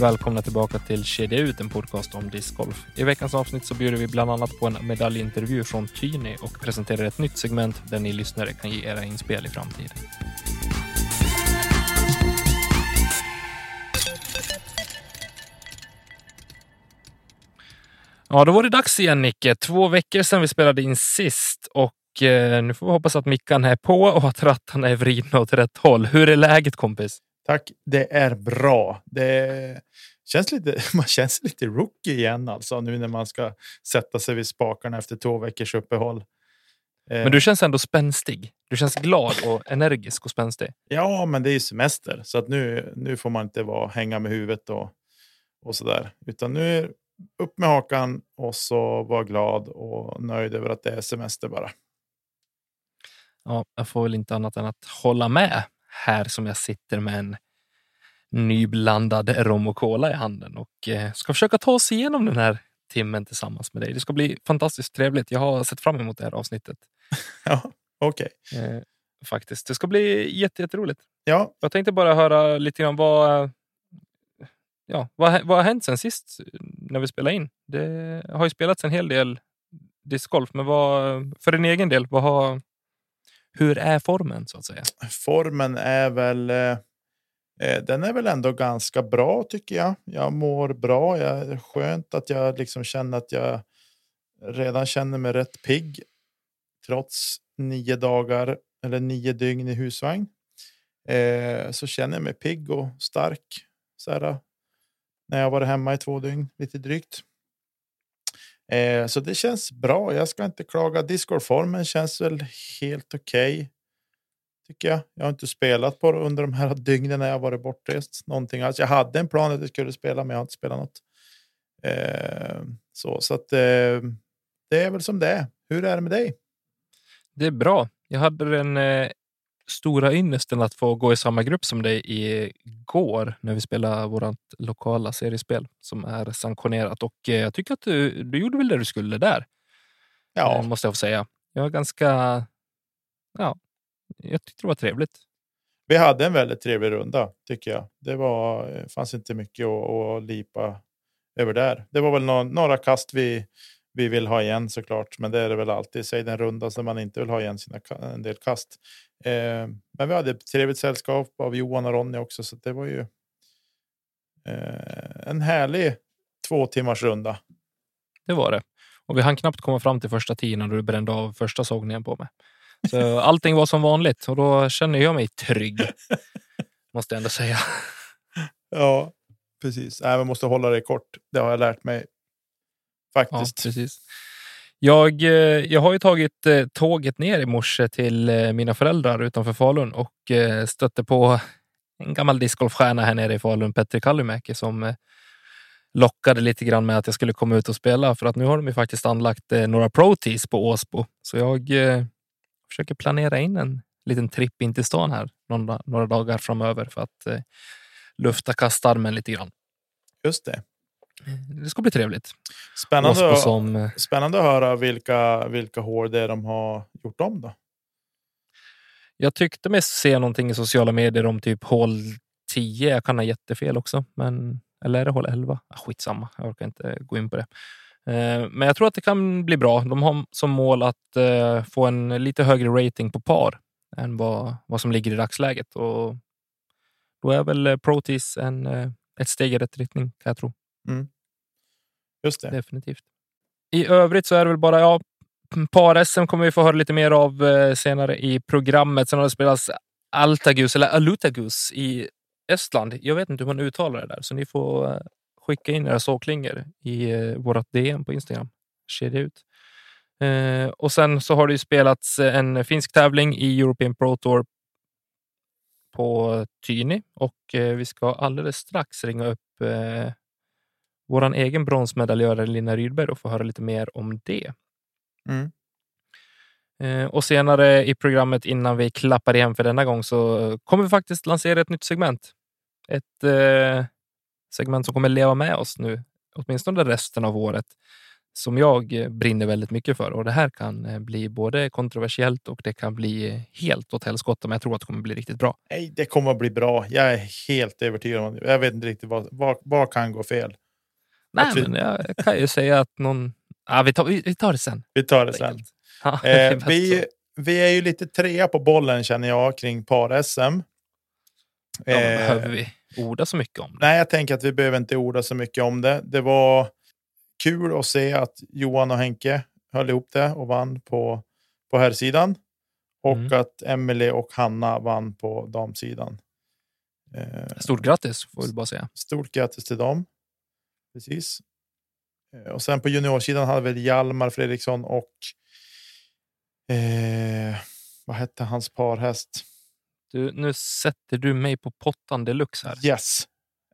Välkomna tillbaka till Kedja ut, en podcast om discgolf. I veckans avsnitt så bjuder vi bland annat på en medaljintervju från Tyni och presenterar ett nytt segment där ni lyssnare kan ge era inspel i framtiden. Ja, då var det dags igen Nicke. Två veckor sedan vi spelade in sist och eh, nu får vi hoppas att mickan är på och att rattarna är vridna åt rätt håll. Hur är läget kompis? Tack, det är bra. Det känns lite, man känns lite rookie igen alltså nu när man ska sätta sig vid spakarna efter två veckors uppehåll. Eh, men du känns ändå spänstig. Du känns glad och energisk och spänstig. Ja, men det är ju semester så att nu, nu får man inte vara, hänga med huvudet och, och så där, utan nu är upp med hakan och så vara glad och nöjd över att det är semester bara. Ja, jag får väl inte annat än att hålla med här som jag sitter med en nyblandad rom och cola i handen och eh, ska försöka ta oss igenom den här timmen tillsammans med dig. Det ska bli fantastiskt trevligt. Jag har sett fram emot det här avsnittet. ja, okej. Okay. Eh, faktiskt. Det ska bli jätteroligt. Ja. Jag tänkte bara höra lite grann vad, ja, vad, vad har hänt sen sist när vi spelade in? Det har ju spelats en hel del discgolf, men vad, för din egen del, vad har, hur är formen så att säga? Formen är väl eh, eh, den är väl ändå ganska bra tycker jag. Jag mår bra. Jag, det är skönt att jag liksom känner att jag redan känner mig rätt pigg. Trots nio dagar eller nio dygn i husvagn. Eh, så känner jag mig pigg och stark. Så här, eh, när jag varit hemma i två dygn, lite drygt. Eh, så det känns bra. Jag ska inte klaga. Discord-formen känns väl helt okej. Okay, tycker jag. Jag har inte spelat på det under de här dygnen när jag varit bortrest. Någonting alls. Jag hade en plan att jag skulle spela, men jag har inte spelat något. Eh, så så att eh, det är väl som det är. Hur är det med dig? Det är bra. Jag hade en, eh, stora ynnesten att få gå i samma grupp som dig igår när vi spelade vårt lokala seriespel som är sanktionerat och eh, jag tycker att du, du gjorde väl det du skulle där. Ja, eh, måste jag få säga. Jag var ganska. Ja, jag tyckte det var trevligt. Vi hade en väldigt trevlig runda tycker jag. Det var eh, fanns inte mycket att, att lipa över där. Det var väl några, några kast vi vi vill ha igen såklart, men det är det väl alltid. Säg den runda som man inte vill ha igen sina en del kast. Eh, men vi hade ett trevligt sällskap av Johan och Ronny också, så det var ju. Eh, en härlig två timmars runda. Det var det och vi hann knappt komma fram till första tiden när du brände av första sågningen på mig. Så allting var som vanligt och då känner jag mig trygg. måste jag ändå säga. Ja, precis. Man måste hålla det kort. Det har jag lärt mig Faktiskt. Ja, precis. Jag, eh, jag har ju tagit eh, tåget ner i morse till eh, mina föräldrar utanför Falun och stötte på en gammal discgolfstjärna här nere i Falun, Petter Kallimäki, som lockade lite grann med att jag skulle komma ut och spela för att nu har de ju faktiskt anlagt några pro på Åsbo. Så jag försöker planera in en liten tripp in till stan här några, några dagar framöver för att lufta kastarmen lite grann. Just det. Det ska bli trevligt. Spännande, som... Eh, spännande att höra vilka, vilka hår det är de har gjort om. Då. Jag tyckte mig se någonting i sociala medier om typ hål 10. Jag kan ha jättefel också, men eller är det hål 11? Ah, skitsamma, jag orkar inte gå in på det. Eh, men jag tror att det kan bli bra. De har som mål att eh, få en lite högre rating på par än vad, vad som ligger i dagsläget. Och då är väl Protease en, ett steg i rätt riktning, kan jag tro. Mm. Just det. Definitivt. I övrigt så är det väl bara ja, par-SM kommer vi få höra lite mer av eh, senare i programmet. Sen har det spelats Altagus eller Alutagus i Estland. Jag vet inte hur man uttalar det där, så ni får eh, skicka in era såklingor i eh, vårt DM på Instagram. Kedja ut. Eh, och sen så har det ju spelats eh, en finsk tävling i European Pro Tour på Tyni och eh, vi ska alldeles strax ringa upp eh, vår egen bronsmedaljör Lina Rydberg och få höra lite mer om det. Mm. Eh, och senare i programmet innan vi klappar igen för denna gång så kommer vi faktiskt lansera ett nytt segment. Ett eh, segment som kommer leva med oss nu, åtminstone resten av året, som jag brinner väldigt mycket för. Och det här kan eh, bli både kontroversiellt och det kan bli helt åt helskotta, men jag tror att det kommer bli riktigt bra. Nej, det kommer att bli bra. Jag är helt övertygad om det. Jag vet inte riktigt vad, vad, vad kan gå fel. Nej, vi- men jag kan ju säga att någon... Ja, vi, tar, vi, tar det sen. Vi tar det sen. Ja, det Eh, vi, vi är ju lite trea på bollen känner jag kring par-SM. ja, Eh, behöver vi orda så mycket om det? Nej, jag tänker att vi behöver inte orda så mycket om det. Det var kul att se att Johan och Henke höll ihop det och vann på, på herrsidan. Och Mm. att Emily och Hanna vann på damsidan. Eh, Stort grattis får vi bara säga. Stort grattis till dem. Precis. Eh, Och sen på juniorsidan hade vi Hjalmar Fredriksson och eh, vad hette hans parhäst? Du, nu sätter du mig på pottan deluxe här. Yes,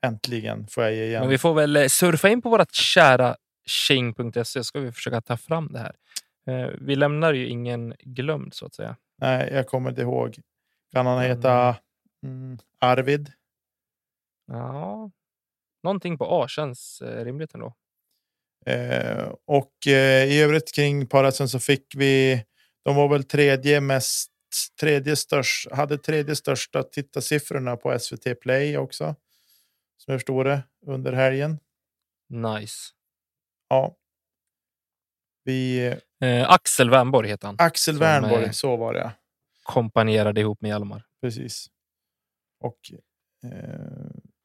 äntligen får jag ge igen. Men vi får väl eh, surfa in på vårt kära Shing.se ska vi försöka ta fram det här. Eh, Vi lämnar ju ingen glömd så att säga. Nej, jag kommer inte ihåg. Kan han heta mm, Arvid? Ja, någonting på A känns eh, rimligt ändå. Eh, och eh, i övrigt kring parhästen så fick vi. De var väl tredje mest. Tredje störst, hade tredje största tittarsiffrorna på SVT Play också. Som jag förstår det under helgen. Nice. Ja. Vi, Eh, Axel Wernborg heter han. Axel Wernborg, eh, så var det. Kompanjerade ihop med Hjalmar. Precis. Och eh,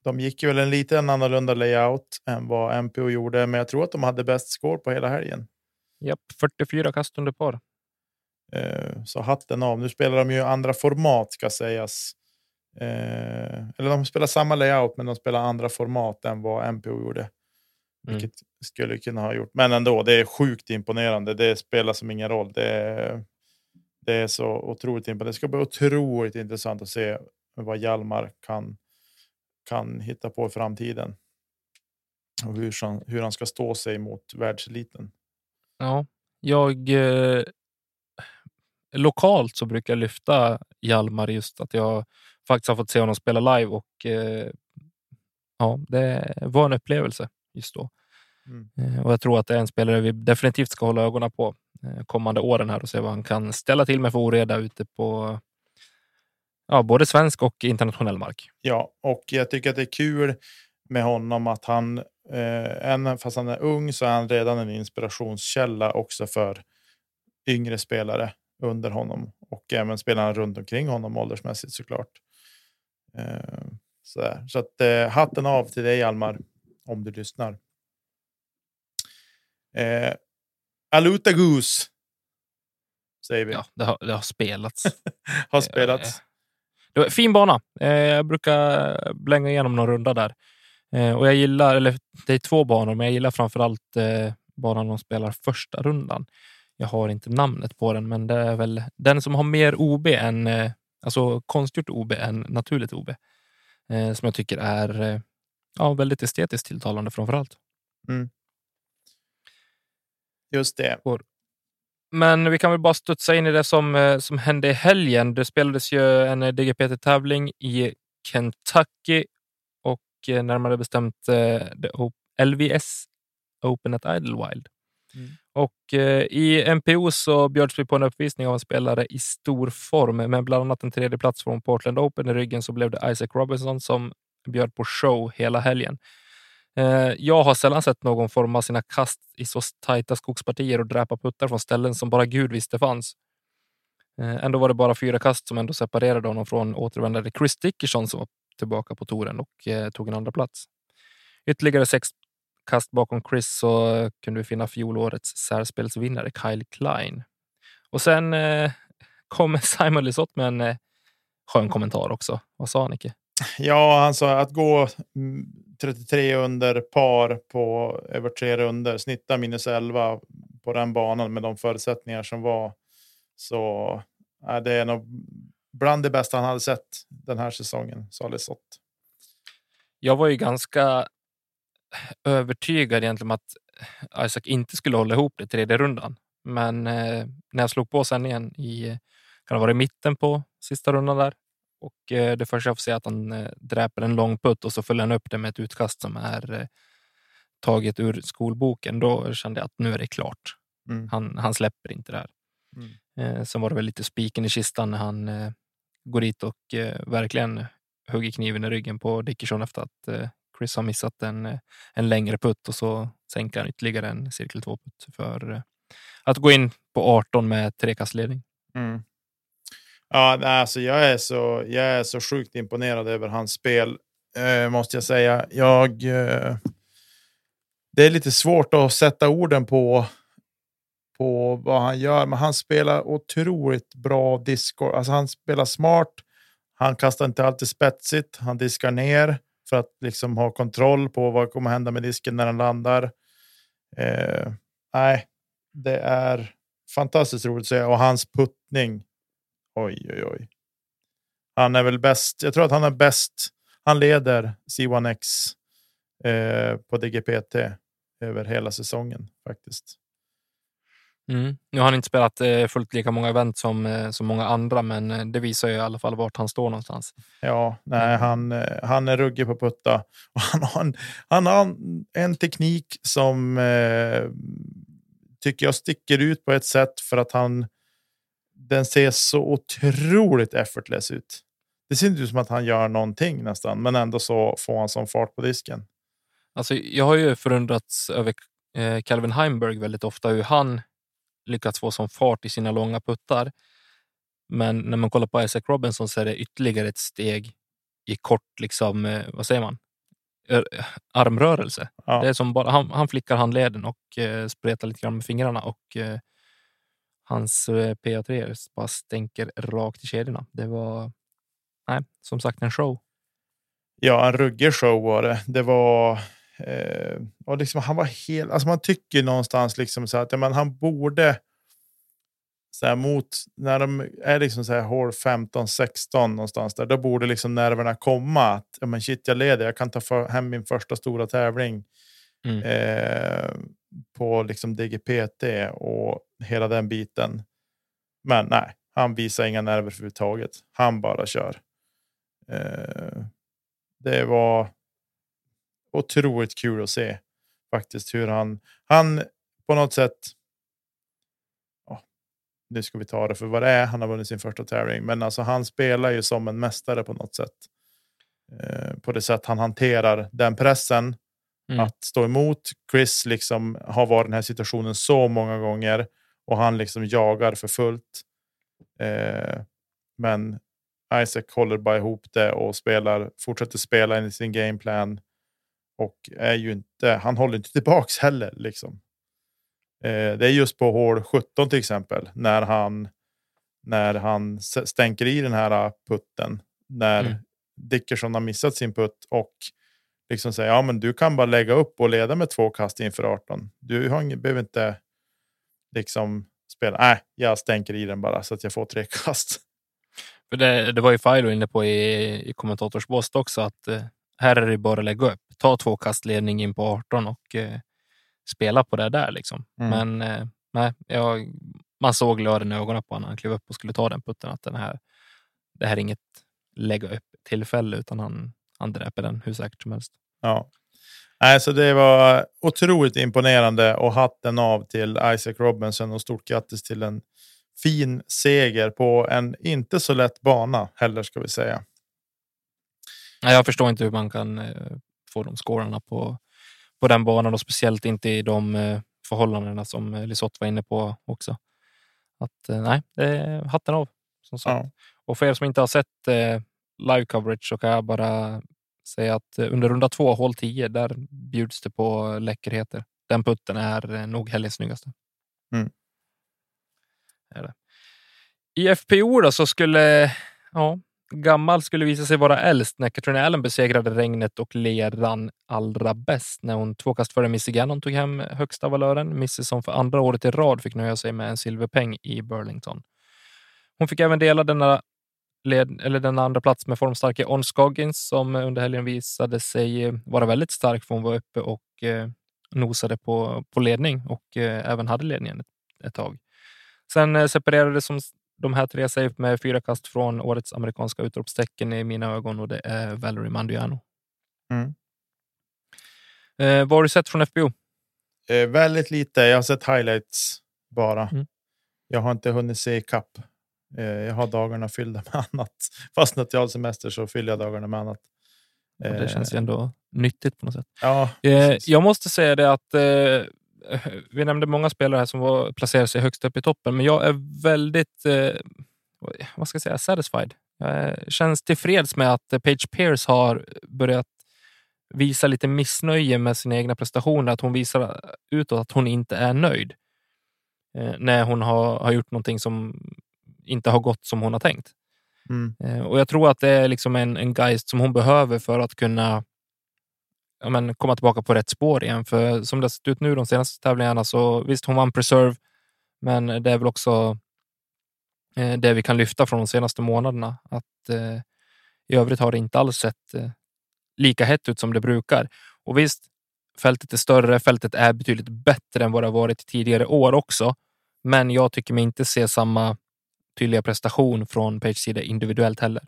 de gick ju väl en lite annorlunda layout än vad MPO gjorde, men jag tror att de hade bäst score på hela helgen. Japp, 44 kast under par. Eh, så hatten av. Nu spelar de ju andra format ska sägas. Eh, eller de spelar samma layout, men de spelar andra format än vad MPO gjorde. Mm. Vilket skulle kunna ha gjort. Men ändå, det är sjukt imponerande. Det spelar som ingen roll. Det är, det är så otroligt imponerande. Det ska bli otroligt intressant att se vad Hjalmar kan, kan hitta på i framtiden. Och hur, han- hur han ska stå sig mot världseliten. Ja, jag... Eh, lokalt så brukar jag lyfta Hjalmar just att jag faktiskt har fått se honom spela live och eh, ja, det var en upplevelse just då. Mm. Eh, och jag tror att det är en spelare vi definitivt ska hålla ögonen på eh, kommande åren här och se vad han kan ställa till med för oreda ute på ja, både svensk och internationell mark. Ja, och jag tycker att det är kul med honom att han, eh, fast han är ung, så är han redan en inspirationskälla också för yngre spelare under honom och även spelarna runt omkring honom åldersmässigt såklart. Eh, så där. så att eh, hatten av till dig Almar om du lyssnar. Eh, Aluta Goose. Säger vi. Ja, det har, det har spelats. Har spelats. Var fin bana. Eh, Jag brukar blänga igenom någon runda där. Eh, Och jag gillar, eller det är två banor, men jag gillar framförallt eh, banan de spelar första rundan. Jag har inte namnet på den, men det är väl den som har mer OB än, eh, alltså konstgjort OB än naturligt OB. eh, Som jag tycker är eh, ja, väldigt estetiskt tilltalande framförallt. Just det. Men vi kan väl bara studsa in i det som, eh, som hände i helgen. Det spelades ju en eh, DGPT-tävling i Kentucky och eh, närmare bestämt LVS Open at Idlewild. Mm. Och i MPO så bjöds vi på en uppvisning av en spelare i stor form med bland annat en tredje plats från Portland Open i ryggen så blev det Isaac Robinson som bjöd på show hela helgen. Eh, jag har sällan sett någon forma sina kast i så tajta skogspartier och dräpa puttar från ställen som bara Gud visste fanns. Eh, ändå var det bara fyra kast som ändå separerade honom från återvändande Chris Dickerson som var tillbaka på touren och eh, tog en andra plats. Ytterligare sex kast bakom Chris så eh, kunde vi finna fjolårets särspelsvinnare Kyle Klein. Och sen eh, kom Simon Lisott med en eh, skön kommentar också. Vad sa han, Nicke? Ja, han sa att gå mm, 33 under par på över tre runder, snittar minus 11 på den banan med de förutsättningar som var. Så äh, det är nog bland det bästa han hade sett den här säsongen, Salih Sott. Jag var ju ganska övertygad egentligen om att Isaac inte skulle hålla ihop det tredje rundan. Men eh, när jag slog på sändningen i, kan det vara i mitten på sista rundan där och eh, det första jag får se är att han eh, dräper en lång putt och så följer han upp det med ett utkast som är eh, taget ur skolboken. Då kände jag att nu är det klart. Mm. Han, han släpper inte det här. Mm. Eh, sen var det väl lite spiken i kistan när han går dit och verkligen hugger kniven i ryggen på Dickerson efter att Chris har missat en, en längre putt och så sänker han ytterligare en cirkel 2 putt för att gå in på 18 med trekastledning. Mm. Ja, alltså jag, är så, jag är så sjukt imponerad över hans spel, eh, måste jag säga. Jag, eh, det är lite svårt att sätta orden på, på vad han gör, men han spelar otroligt bra disco. Alltså han spelar smart. Han kastar inte alltid spetsigt. Han diskar ner för att liksom ha kontroll på vad kommer hända med disken när den landar. Eh, nej, det är fantastiskt roligt att se och hans puttning. Oj, oj, oj. Han är väl bäst. Jag tror att han är bäst. Han leder C1X eh, på DGPT över hela säsongen faktiskt. Mm. Nu har han inte spelat eh, fullt lika många event som, eh, som många andra, men eh, det visar ju i alla fall vart han står någonstans. Ja, nej, Mm. han, eh, han är ruggig på putta och han har en, han har en, en teknik som eh, tycker jag sticker ut på ett sätt för att han den ser så otroligt effortless ut. Det ser inte ut som att han gör någonting nästan, men ändå så får han sån fart på disken. Alltså, jag har ju förundrats över eh, Calvin Heimberg väldigt ofta, hur han lyckats få sån fart i sina långa puttar. Men när man kollar på Isaac Robinson så är det ytterligare ett steg i kort, liksom, eh, vad säger man, armrörelse. Ja. Det är som bara, han, han flickar handleden och eh, spretar lite grann med fingrarna och eh, hans eh, PA3 bara stänker rakt i kedjorna. Det var, nej, som sagt en show. Ja, en ruggig show var det. Det var eh, och liksom han var helt. Alltså man tycker någonstans liksom så att ja, men han borde. Så här mot när de är liksom så här hål 15 16 någonstans där. Då borde liksom nerverna komma att ja, men shit, jag leder. Jag kan ta för, hem min första stora tävling Mm. eh, på liksom DGPT och hela den biten. Men nej, han visar inga nerver överhuvudtaget. Han bara kör. Eh, det var otroligt kul att se faktiskt hur han, han på något sätt. Ja, nu ska vi ta det för vad det är. Han har vunnit sin första tävling, men alltså han spelar ju som en mästare på något sätt. Eh, på det sätt han hanterar den pressen Mm. att stå emot. Chris liksom har varit i den här situationen så många gånger och han liksom jagar för fullt. Eh, men Isaac håller bara ihop det och spelar, fortsätter spela enligt sin gameplan. Och är ju inte, han håller inte tillbaks heller. Liksom. Eh, det är just på hål 17 till exempel när han när han stänker i den här putten. När Mm. Dickerson har missat sin putt och liksom säger ja men du kan bara lägga upp och leda med två kast inför 18. Du har ingen, behöver inte liksom spela. Nej, jag stänker i den bara så att jag får tre kast. För det, det var ju Filo inne på i, i kommentatorsbåset också att eh, här är det bara att lägga upp. Ta två kast ledning in på 18 och eh, spela på det där liksom. Mm. Men eh, nej, jag, man såg glöden i ögonen på honom när han klev upp och skulle ta den putten att den här, det här är inget lägga upp tillfälle utan han, han dräper den hur säkert som helst. Ja. Nej, så det var otroligt imponerande och hatten av till Isaac Robinson och stort grattis till en fin seger på en inte så lätt bana heller ska vi säga. Nej, jag förstår inte hur man kan eh, få de scorarna på, på den banan och speciellt inte i de eh, förhållandena som eh, Lisotte var inne på också. Att nej, hatten av. Som sagt. Ja. Och för er som inte har sett live coverage så kan jag bara säga att eh, under runda två, hål 10, där bjuds det på läckerheter. Den putten är eh, nog helgens snyggaste. Mm. Är det. I FPO då så skulle, ja, gammal skulle visa sig vara äldst när Katrina Allen besegrade regnet och leran allra bäst när hon två kast före Missy Gannon tog hem högsta valören. Missy som för andra året i rad fick nöja sig med en silverpeng i Burlington. Hon fick även dela denna, led, eller denna andra plats med formstarke On Scoggins som under helgen visade sig vara väldigt stark för hon var uppe och eh, nosade på, på ledning och eh, även hade ledningen ett, ett tag. Sen eh, separerade som de här tre sig med fyra kast från årets amerikanska utropstecken i mina ögon och det är Valerie Mandiano. Mm. Eh, vad har du sett från FBO? Eh, väldigt lite. Jag har sett highlights bara. Mm. Jag har inte hunnit se ikapp. Eh, jag har dagarna fyllda med annat. Fast när jag har semester så fyller jag dagarna med annat. Ja, det känns ju ändå nyttigt på något sätt. Ja, Eh, jag måste säga det att eh, vi nämnde många spelare här som var, placerade sig högst upp i toppen, men jag är väldigt eh, vad ska jag säga, satisfied. Jag känns tillfreds med att Page Pierce har börjat visa lite missnöje med sina egna prestationer, att hon visar utåt att hon inte är nöjd eh, när hon har, har gjort någonting som inte har gått som hon har tänkt. Mm. Eh, och jag tror att det är liksom en, en geist som hon behöver för att kunna ja, men, komma tillbaka på rätt spår igen. För som det har sett ut nu de senaste tävlingarna så visst, hon vann Preserve, men det är väl också eh, det vi kan lyfta från de senaste månaderna. Att eh, i övrigt har det inte alls sett eh, lika hett ut som det brukar. Och visst, fältet är större, fältet är betydligt bättre än vad det har varit tidigare år också. Men jag tycker mig inte se samma tydliga prestation från Page sida individuellt heller.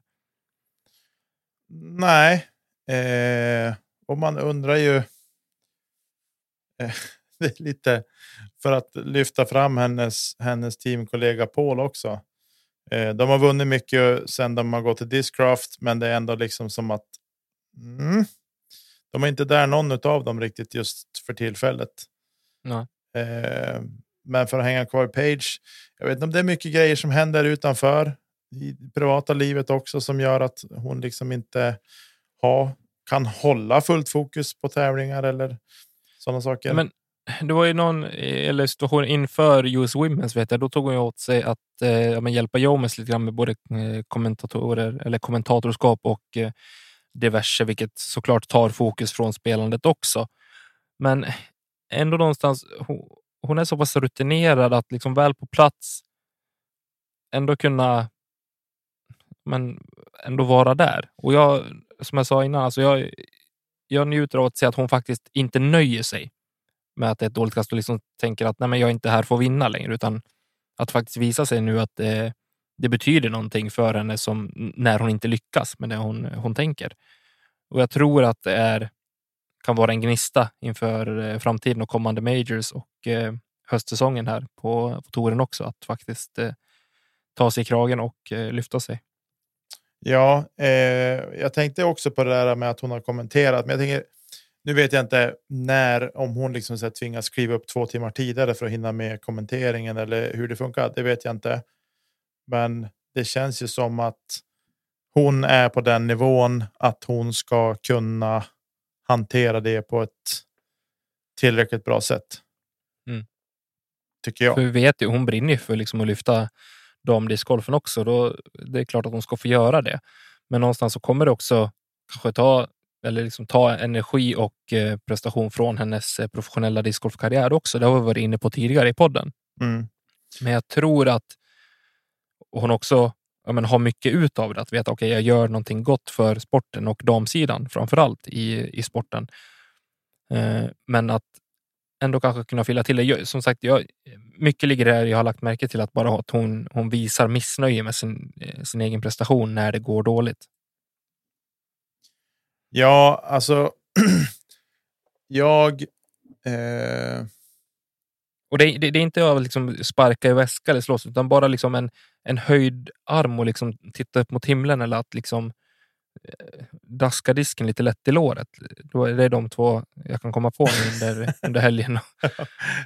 Nej, eh, och man undrar ju. Eh, det är lite för att lyfta fram hennes, hennes teamkollega Paul också. Eh, de har vunnit mycket sedan de har gått till Discraft, men det är ändå liksom som att mm, de är inte där någon av dem riktigt just för tillfället. Nej. Eh, men för att hänga kvar i Page. Jag vet inte om det är mycket grejer som händer utanför i privata livet också som gör att hon liksom inte har, kan hålla fullt fokus på tävlingar eller sådana saker. Men det var ju någon eller situation inför US Women's, vet jag, då tog hon åt sig att eh, hjälpa Jomes lite grann med både eh, kommentatorer eller kommentatorskap och eh, diverse, vilket såklart tar fokus från spelandet också. Men ändå någonstans, hon, är så pass rutinerad att liksom väl på plats ändå kunna men ändå vara där. Och jag, som jag sa innan, alltså jag, jag njuter av att se att hon faktiskt inte nöjer sig med att det är ett dåligt kast och liksom tänker att nej, men jag är inte här för att vinna längre, utan att faktiskt visa sig nu att det, det betyder någonting för henne som när hon inte lyckas med det hon, hon tänker. Och jag tror att det är, kan vara en gnista inför eh, framtiden och kommande majors och eh, höstsäsongen här på, på touren också, att faktiskt eh, ta sig i kragen och eh, lyfta sig. Ja, eh, jag tänkte också på det där med att hon har kommenterat, men jag tänker nu vet jag inte när, om hon liksom så här tvingas skriva upp två timmar tidigare för att hinna med kommenteringen eller hur det funkar. Det vet jag inte. Men det känns ju som att hon är på den nivån att hon ska kunna hantera det på ett tillräckligt bra sätt. Mm. Tycker jag. För vi vet ju, hon brinner ju för liksom att lyfta damdiscgolfen också. Då, det är klart att hon ska få göra det. Men någonstans så kommer det också kanske ta eller liksom ta energi och eh, prestation från hennes eh, professionella discgolfkarriär också. Det har vi varit inne på tidigare i podden. Mm. Men jag tror att hon också ja, men, har mycket ut av det. Att veta att okay, jag gör någonting gott för sporten och damsidan framför allt i, i sporten. Eh, men att ändå kanske kunna fylla till det. Som sagt, jag, mycket ligger där jag har lagt märke till att bara att hon, hon visar missnöje med sin, sin egen prestation när det går dåligt. Ja, alltså. jag. Eh... Och det, det, det, är inte att liksom sparka i väska eller slåss, utan bara liksom en, en höjd arm och liksom titta upp mot himlen eller att liksom eh, daska disken lite lätt i låret. Det är de två jag kan komma på under, under helgen och,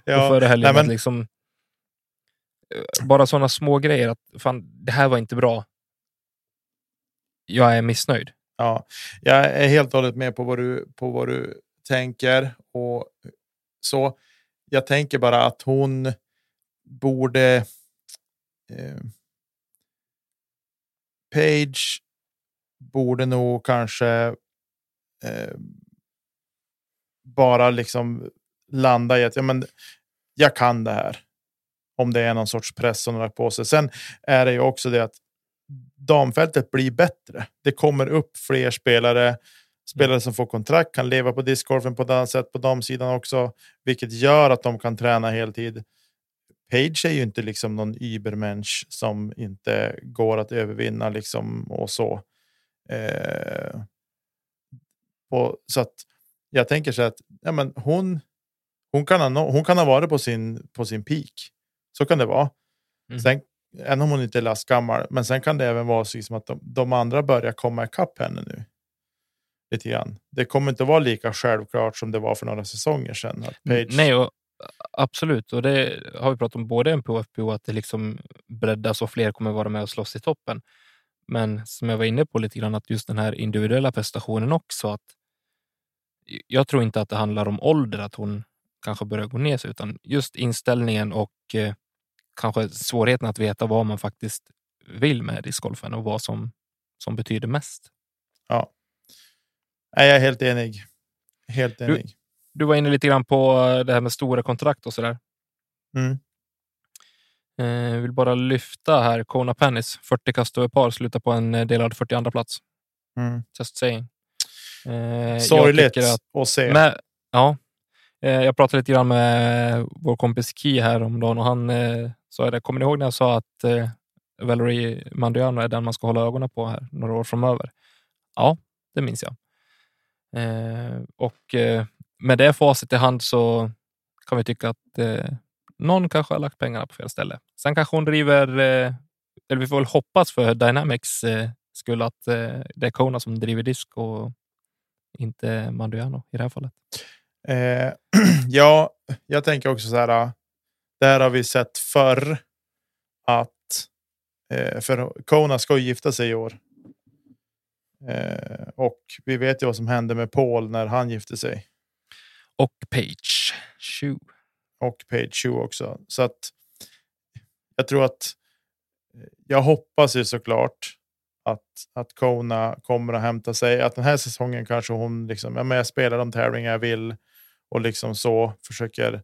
ja, och förra helgen. Nej, men... liksom, eh, bara sådana små grejer att fan, det här var inte bra. Jag är missnöjd. Ja, jag är helt och hållet med på vad du, på vad du tänker. och så. Jag tänker bara att hon borde... Eh, Page borde nog kanske eh, bara liksom landa i att ja, men, jag kan det här. Om det är någon sorts press som de lagt på sig. Sen är det ju också det att damfältet blir bättre. Det kommer upp fler spelare. Spelare som får kontrakt kan leva på discgolfen på ett annat sätt på damsidan också, vilket gör att de kan träna heltid. Page är ju inte liksom någon übermensch som inte går att övervinna liksom och så. Eh, och, så att jag tänker så att ja, men hon, hon, kan ha, hon kan ha varit på sin, på sin peak. Så kan det vara. Mm. Sen, även om hon inte är lastgammal. Men sen kan det även vara så liksom att de, de andra börjar komma ikapp henne nu. Lite grann. Det kommer inte vara lika självklart som det var för några säsonger sedan. Page... Nej, och, absolut. Och det har vi pratat om både en på FPO, att det liksom breddas och fler kommer vara med och slåss i toppen. Men som jag var inne på lite grann, att just den här individuella prestationen också. att Jag tror inte att det handlar om ålder, att hon kanske börjar gå ner sig, utan just inställningen och eh, kanske svårigheten att veta vad man faktiskt vill med discgolfen och vad som, som betyder mest. Ja, jag är helt enig. Helt enig. Du, du var inne lite grann på det här med stora kontrakt och så där. Mm. Eh, vill bara lyfta här. Kona Pennis, 40 kast över par, slutar på en eh, delad 42 plats. Mm. Just saying. Eh, Sorgligt att, att se. Med, ja, eh, jag pratade lite grann med vår kompis Ki här om dagen och han eh, sa det. Kommer ni ihåg när jag sa att eh, Valerie Mandiano är den man ska hålla ögonen på här några år framöver? Ja, det minns jag. Eh, och eh, med det facit i hand så kan vi tycka att eh, någon kanske har lagt pengarna på fel ställe. Sen kanske hon driver, eh, eller vi får väl hoppas för Dynamics eh, skull att eh, det är Kona som driver disk och inte Manduano i det här fallet. Eh, ja, jag tänker också så här. Eh, det här har vi sett förr att eh, för Kona ska gifta sig i år. Eh, och vi vet ju vad som hände med Paul när han gifte sig. Och Page Chu. Och Page Chu också. Så att jag tror att jag hoppas ju såklart att, att Kona kommer att hämta sig. Att den här säsongen kanske hon liksom, ja, men jag spelar de tävlingar jag vill och liksom så försöker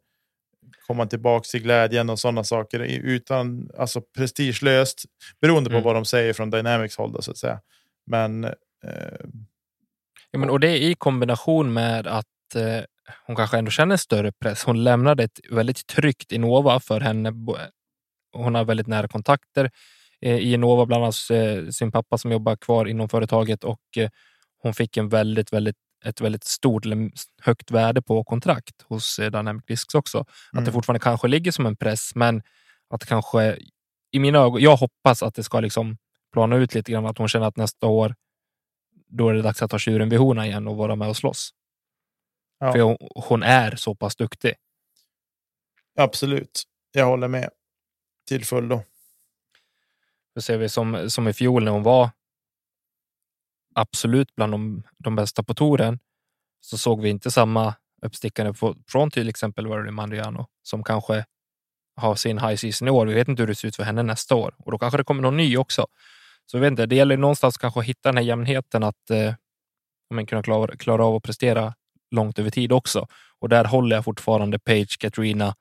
komma tillbaka till glädjen och sådana saker utan alltså prestigelöst beroende på mm. vad de säger från Dynamics håll då, så att säga. Men. Eh, ja, men och det är i kombination med att eh, hon kanske ändå känner större press. Hon lämnade ett väldigt tryggt Innova för henne. Hon har väldigt nära kontakter eh, i Innova, bland annat eh, sin pappa som jobbar kvar inom företaget och eh, hon fick en väldigt, väldigt ett väldigt stort eller högt värde på kontrakt hos Dynamic Discs också. Mm. Att det mm. fortfarande kanske ligger som en press, men att kanske i mina ögon, jag hoppas att det ska liksom plana ut lite grann, att hon känner att nästa år, då är det dags att ta tjuren vid horna igen och vara med och slåss. Ja. För hon, hon är så pass duktig. Absolut, jag håller med till fullo. Då ser vi som, som i fjol när hon var absolut bland de, de bästa på touren så såg vi inte samma uppstickande från till exempel Valerie Mandriano som kanske har sin high season i år. Vi vet inte hur det ser ut för henne nästa år och då kanske det kommer någon ny också. Så vi vet inte, det gäller någonstans kanske att hitta den här jämnheten att eh, men kunna klara, klara av att prestera långt över tid också. Och där håller jag fortfarande Page, Katrina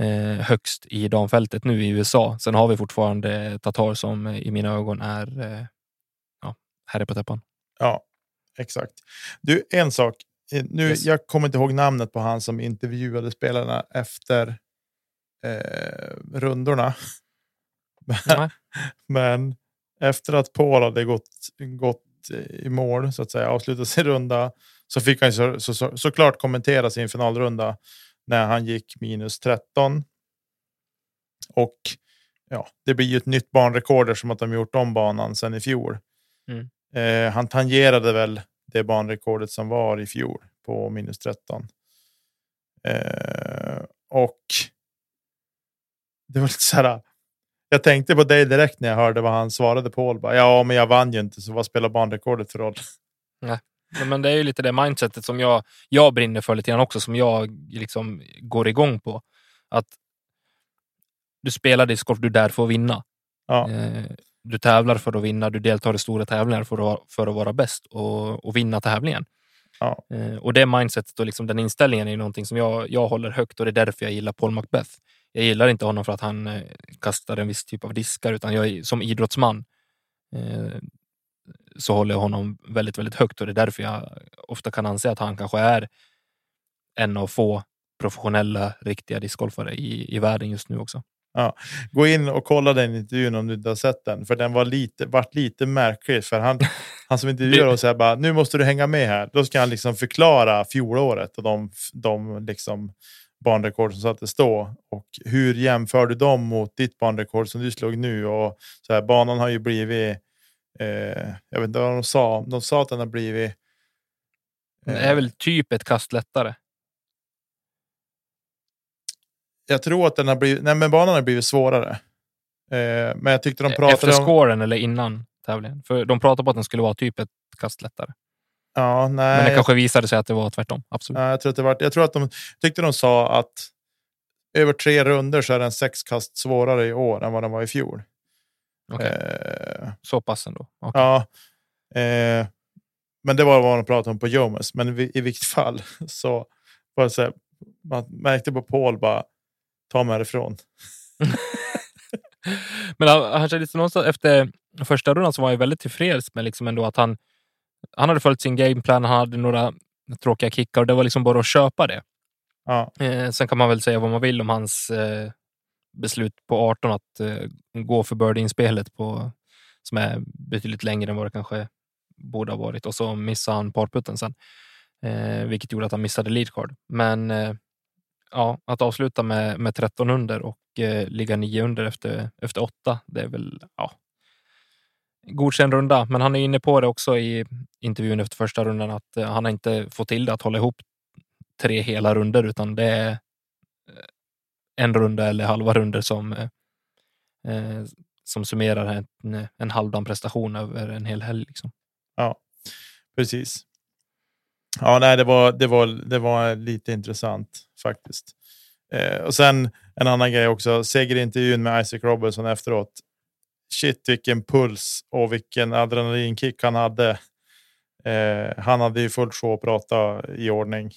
eh, högst i damfältet nu i USA. Sen har vi fortfarande Tatar som i mina ögon är eh, ja, herre på täppan. Ja, exakt. Du, en sak. Eh, nu, yes. Jag kommer inte ihåg namnet på han som intervjuade spelarna efter eh, rundorna. men, men efter att Paul hade gått, gått i mål, så att säga, avslutat sin runda, så fick han så, så, så, såklart kommentera sin finalrunda när han gick minus 13. Och ja, det blir ju ett nytt banrekord som att de gjort om banan sedan i fjol. Mm. Eh, han tangerade väl det banrekordet som var i fjol på minus 13. Eh, och det var lite så här. Jag tänkte på dig direkt när jag hörde vad han svarade. Bara, ja, men jag vann ju inte, så vad spelar banrekordet för roll? Nej. Men det är ju lite det mindsetet som jag, jag brinner för lite grann också, som jag liksom går igång på. Att du spelar discgolf, du är där för att vinna. Ja. Eh, du tävlar för att vinna, du deltar i stora tävlingar för att, för att vara bäst och, och vinna tävlingen. Ja. Eh, och det mindsetet och liksom den inställningen är någonting som jag, jag håller högt och det är därför jag gillar Paul Macbeth. Jag gillar inte honom för att han eh, kastar en viss typ av diskar, utan jag som idrottsman så håller jag honom väldigt, väldigt högt och det är därför jag ofta kan anse att han kanske är en av få professionella, riktiga discgolfare i, i världen just nu också. Ja. Gå in och kolla den intervjun om du inte har sett den, för den var lite, vart lite märklig. För han, han som intervjuar oss säger bara, nu måste du hänga med här. Då ska han liksom förklara fjolåret och de, de liksom banrekord som sattes då. Och hur jämför du dem mot ditt banrekord som du slog nu? Och så här, banan har ju blivit, eh, jag vet inte vad de sa, de sa att den har blivit det är väl typ ett kast lättare. Jag tror att den har blivit, nej men banan har blivit svårare. Eh, men jag tyckte de pratade Efter om... scoren eller innan tävlingen? För de pratade på att den skulle vara typ ett kast lättare. Ja, nej. Men det kanske visade sig att det var tvärtom. Absolut. Ja, jag, tror att det var, jag tror att de tyckte de sa att över tre runder så är den sex kast svårare i år än vad den var i fjol. Okay. Eh, så pass ändå? Okay. Ja. Eh, men det var vad de pratade om på Jomes. Men i, i vilket fall så var det så här, man märkte på Paul bara ta mig härifrån. Men han, han kände någonstans efter första rundan så var han väldigt tillfreds med liksom ändå att han, han hade följt sin gameplan. Han hade några tråkiga kickar och det var liksom bara att köpa det. Ja. Eh, sen kan man väl säga vad man vill om hans eh, beslut på 18 att eh, gå för birdie-inspelet på som är betydligt längre än vad det kanske borde ha varit och så missade han parputten sen, eh, vilket gjorde att han missade leadcard. Men eh, ja, att avsluta med, med 13 under och eh, ligga 9 under efter, efter 8, det är väl ja, godkänd runda. Men han är inne på det också i intervjun efter första rundan att eh, han har inte fått till det att hålla ihop tre hela runder utan det är en runda eller halva runder som, eh, eh som summerar en, en halvdan prestation över en hel helg. Liksom. Ja, precis. Ja, nej, det var, det var, det var lite intressant faktiskt. Eh, och sen en annan grej också. Segerintervjun med Isaac Robinson efteråt. Shit, vilken puls och vilken adrenalinkick han hade. Eh, han hade ju fullt sjå att prata i ordning.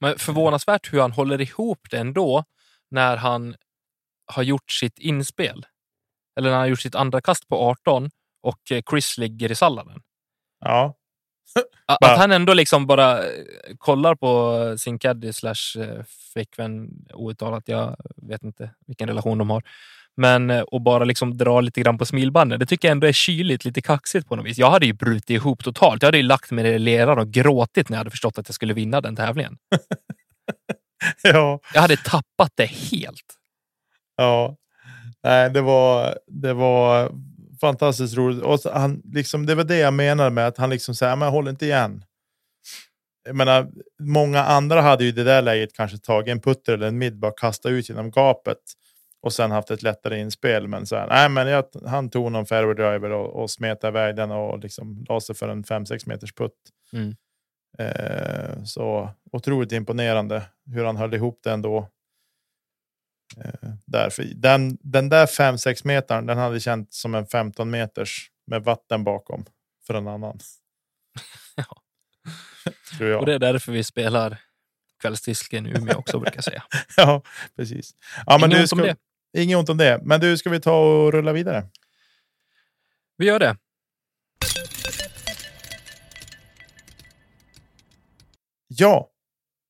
Men förvånansvärt hur han håller ihop det ändå när han har gjort sitt inspel. Eller när han har gjort sitt andra kast på 18 och Chris ligger i salladen. Ja. Att han ändå liksom bara eh, kollar på sin caddy slash eh, flickvän outtalat. Jag vet inte vilken relation de har. Men eh, och bara liksom dra lite grann på smilbanden. Det tycker jag ändå är kyligt, lite kaxigt på något vis. Jag hade ju brutit ihop totalt. Jag hade ju lagt mig i leran och gråtit när jag hade förstått att jag skulle vinna den tävlingen. ja. Jag hade tappat det helt. Ja, nej, det var, det var fantastiskt roligt. Och han, liksom, det var det jag menade med att han liksom säger, men håll inte igen. Jag menar, många andra hade ju i det där läget kanske tagit en putter eller en mid, bara kasta ut genom gapet och sen haft ett lättare inspel. Men så här, nej, men jag, han tog någon fairway driver och, och smetade iväg den och liksom la sig för en 5-6 meters putt. Mm. Eh, så otroligt imponerande hur han höll ihop det ändå. Eh, därför, den, den där 5-6 metern, den hade känts som en 15 meters med vatten bakom för en annan. ja. Tror jag. Och det är därför vi spelar kvällsdisken i Umeå också brukar jag säga. ja, precis. Ja, men Inget ont ska, om det. Inget ont om det. Men du, ska vi ta och rulla vidare? Vi gör det. Ja,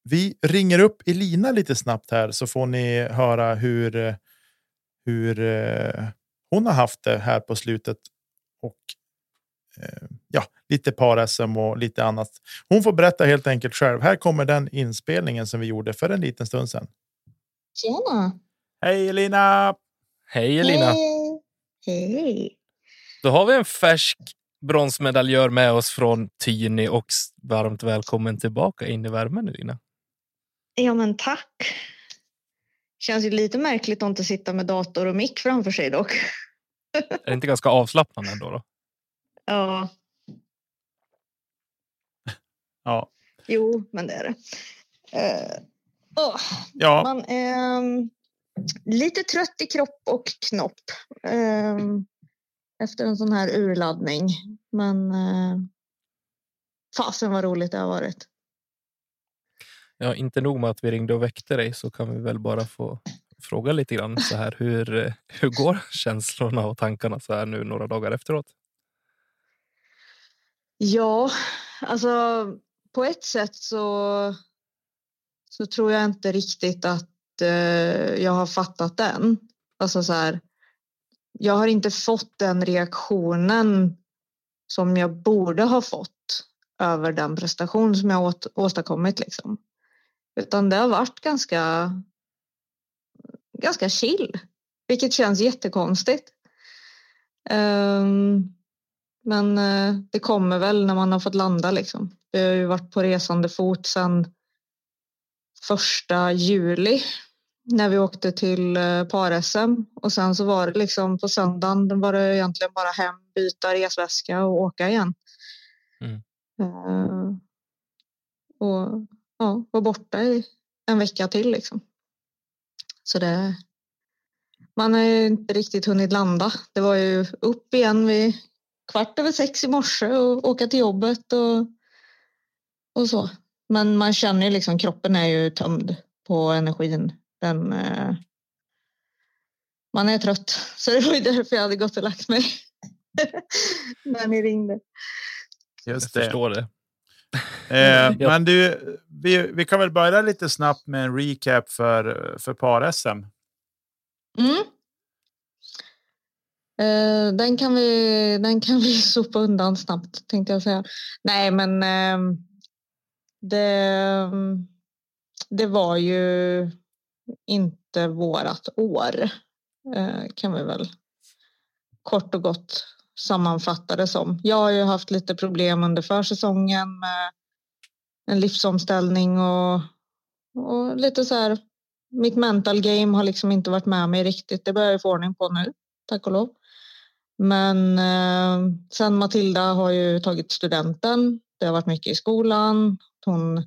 vi ringer upp Elina lite snabbt här så får ni höra hur, hur eh, hon har haft det här på slutet. Och eh, ja, lite par-SM och lite annat. Hon får berätta helt enkelt själv. Här kommer den inspelningen som vi gjorde för en liten stund sedan. Tjena! Hej Elina! Hej Elina! Hej! Hej! Då har vi en färsk bronsmedaljör med oss från Tyni och varmt välkommen tillbaka in i värmen Elina. Ja, men tack. Känns ju lite märkligt att inte sitta med dator och mick framför sig dock. Är det inte ganska avslappnande ändå? Då? Ja, Ja, jo, men det är det. Eh, åh, ja. man är mm, lite trött i kropp och knopp. Eh, efter en sån här urladdning. Men eh, fasen vad roligt det har varit. Ja, inte nog med att vi ringde och väckte dig så kan vi väl bara få fråga lite grann så här. Hur, eh, hur går känslorna och tankarna så här nu några dagar efteråt? Ja, alltså på ett sätt så, så tror jag inte riktigt att eh, jag har fattat den. Alltså så här, jag har inte fått den reaktionen som jag borde ha fått över den prestation som jag åt, åstadkommit. Liksom. Utan det har varit ganska, ganska chill, vilket känns jättekonstigt. Um, men uh, det kommer väl när man har fått landa. Liksom. Vi har ju varit på resande fot sedan första juli när vi åkte till uh, par-SM och sen så var det liksom på söndagen var det egentligen bara hem, byta resväska och åka igen. Mm. Uh, och ja, var borta i en vecka till liksom. Så det. Man har ju inte riktigt hunnit landa. Det var ju upp igen vid kvart över sex i morse och åka till jobbet och, och så. Men man känner ju liksom kroppen är ju tömd på energin. Den, eh, man är trött. Så det var ju därför jag hade gått och lagt mig. När ni ringde. Just det. Jag förstår det. Eh, men du, vi, vi kan väl börja lite snabbt med en recap för, för par-SM. Mm. Eh, den, kan vi, den kan vi sopa undan snabbt tänkte jag säga. Nej, men eh, det, det var ju inte vårat år eh, kan vi väl kort och gott sammanfatta det som. Jag har ju haft lite problem under försäsongen med en livsomställning och, och lite så här. Mitt mental game har liksom inte varit med mig riktigt. Det börjar jag få ordning på nu, tack och lov. Men eh, sen Matilda har ju tagit studenten. Det har varit mycket i skolan. Hon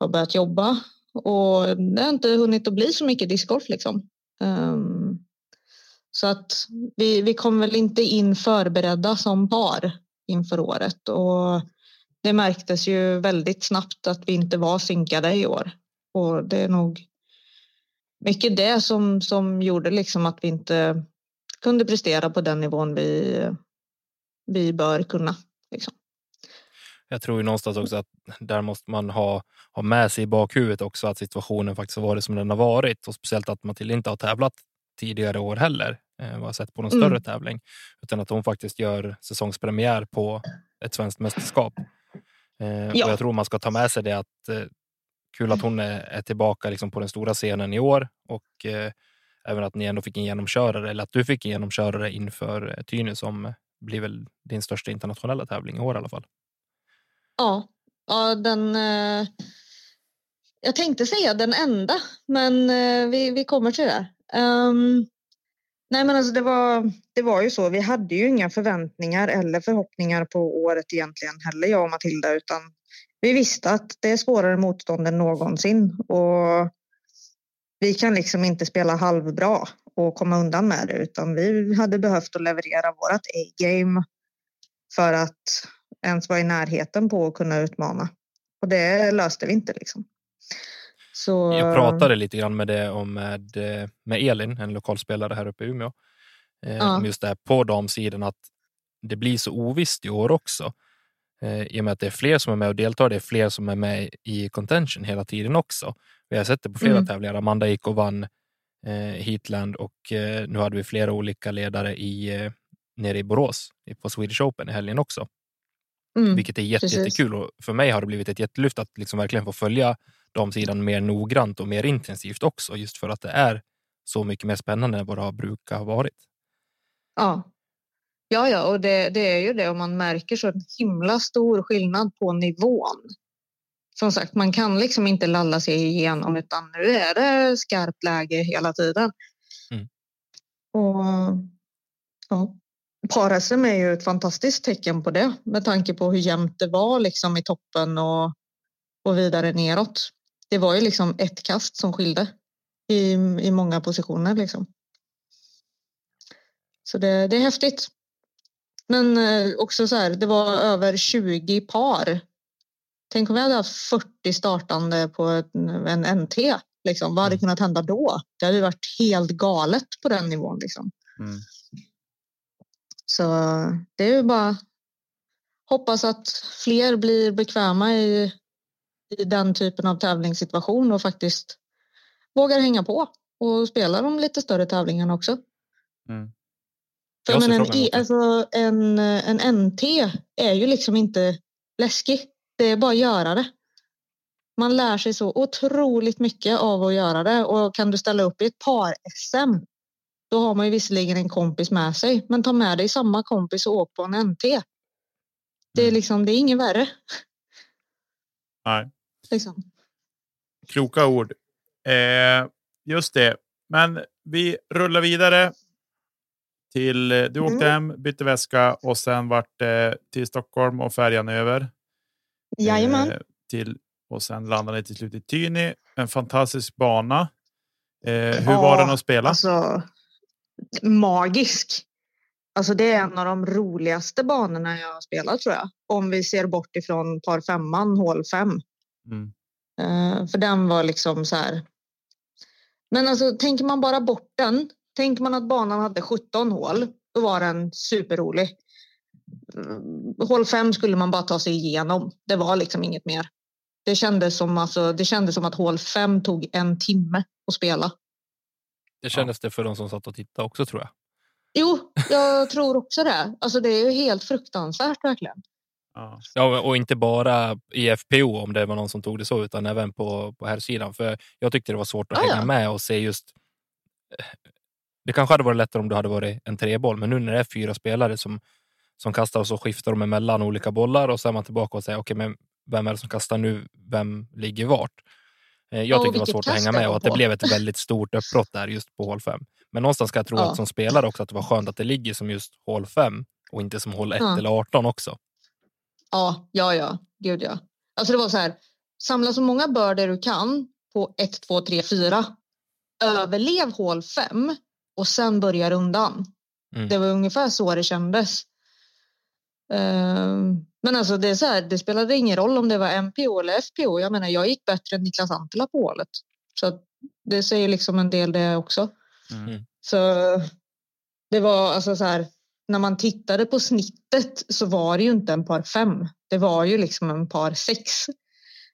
har börjat jobba och det har inte hunnit att bli så mycket discgolf liksom. Um, så att vi, vi kom väl inte in förberedda som par inför året och det märktes ju väldigt snabbt att vi inte var synkade i år. Och det är nog mycket det som, som gjorde liksom att vi inte kunde prestera på den nivån vi, vi bör kunna. Liksom. Jag tror ju någonstans också att där måste man ha, ha med sig i bakhuvudet också att situationen faktiskt har varit som den har varit och speciellt att Matilda inte har tävlat tidigare år heller eh, vad jag sett på någon mm. större tävling, utan att hon faktiskt gör säsongspremiär på ett svenskt mästerskap. Eh, ja. Och jag tror man ska ta med sig det att eh, kul att hon är, är tillbaka liksom på den stora scenen i år och eh, även att ni ändå fick en genomkörare eller att du fick en genomkörare inför eh, Tyne som blir väl din största internationella tävling i år i alla fall. Ja, ja den. Eh, jag tänkte säga den enda, men eh, vi, vi kommer till det. Um, nej, men alltså det var, det var ju så. Vi hade ju inga förväntningar eller förhoppningar på året egentligen heller, jag och Matilda, utan vi visste att det är svårare motstånd än någonsin och vi kan liksom inte spela halvbra och komma undan med det, utan vi hade behövt att leverera vårt A-game för att ens vara i närheten på att kunna utmana. Och det löste vi inte liksom. Så... Jag pratade lite grann med det om med, med Elin, en lokalspelare här uppe i Umeå. Eh, ja. Just det här på damsidan att det blir så ovisst i år också. Eh, I och med att det är fler som är med och deltar. Det är fler som är med i contention hela tiden också. Vi har sett det på flera mm. tävlingar. Amanda gick och vann eh, Heatland och eh, nu hade vi flera olika ledare i, eh, nere i Borås på Swedish Open i helgen också. Mm, Vilket är jätte, jättekul och för mig har det blivit ett jättelyft att liksom verkligen få följa damsidan mer noggrant och mer intensivt också, just för att det är så mycket mer spännande än vad det har brukat ha varit. Ja, ja, ja, och det, det är ju det och man märker så himla stor skillnad på nivån. Som sagt, man kan liksom inte lalla sig igenom utan nu är det skarpt läge hela tiden. Mm. Och ja, Par-SM är ju ett fantastiskt tecken på det med tanke på hur jämnt det var liksom i toppen och, och vidare neråt det var ju liksom ett kast som skilde i, i många positioner. Liksom. Så det, det är häftigt Men eh, också så här, det var över 20 par. Tänk om vi hade haft 40 startande på en, en NT. Liksom. Vad hade Mm. kunnat hända då? Det hade varit helt galet på den nivån. Liksom. Mm. Så det är ju bara hoppas att fler blir bekväma i, i den typen av tävlingssituation och faktiskt vågar hänga på och spela de lite större tävlingarna också. Mm. För men en, E- alltså, en, en NT är ju liksom inte läskig. Det är bara att göra det. Man lär sig så otroligt mycket av att göra det och kan du ställa upp i ett par-SM då har man ju visserligen en kompis med sig men ta med dig samma kompis och åk på en NT. Det är Mm. liksom, det är inget värre. Nej. Liksom. Kloka ord. Eh, just det. Men vi rullar vidare. Till, eh, du åkte hem, bytte väska och sen vart det till Stockholm och färjan över. Jajamän. Eh, till, och sen landade ni till slut i Tyni. En fantastisk bana. Eh, hur Ja, var den att spela? Alltså, magisk. Alltså det är en av de roligaste banorna jag har spelat tror jag. Om vi ser bort ifrån par femman, hål fem. Mm. Eh, för den var liksom så här. Men alltså tänker man bara bort den. Tänker man att banan hade 17 hål. Då var den superrolig. Mm, Hål fem skulle man bara ta sig igenom. Det var liksom inget mer. Det kändes som, alltså, det kändes som att hål fem tog en timme att spela. Det kändes det för de som satt och tittade också tror jag. Jo, jag tror också det. Alltså det är ju helt fruktansvärt verkligen. Ja. Ja, och inte bara i FPO om det var någon som tog det så, utan även på, på här sidan. För jag tyckte det var svårt att Ja, hänga ja. med och se just. eh, Det kanske hade varit lättare om det hade varit en treboll, men nu när det är fyra spelare som som kastar och så skiftar de emellan olika bollar och så är man tillbaka och säger okej, men vem är det som kastar nu? Vem ligger vart? Eh, Jag tyckte det var svårt att hänga med och att det blev ett väldigt stort uppbrott där just på hål 5. Men någonstans ska jag tro Ja. att som spelare också att det var skönt att det ligger som just hål 5 och inte som hål 1 Ja. eller 18 också. Ja, ja, ja. Gud ja. Alltså det var så här. Samla så många börder du kan på 1, 2, 3, 4. Överlev hål 5 och sen börja rundan. Mm. Det var ungefär så det kändes. Ehm, Men alltså det är så här, det spelade ingen roll om det var MPO eller FPO. Jag menar, jag gick bättre än Niklas Antila på hålet. Så det säger liksom en del det också. Mm. Så det var alltså så här, när man tittade på snittet så var det ju inte en par fem. Det var ju liksom en par sex.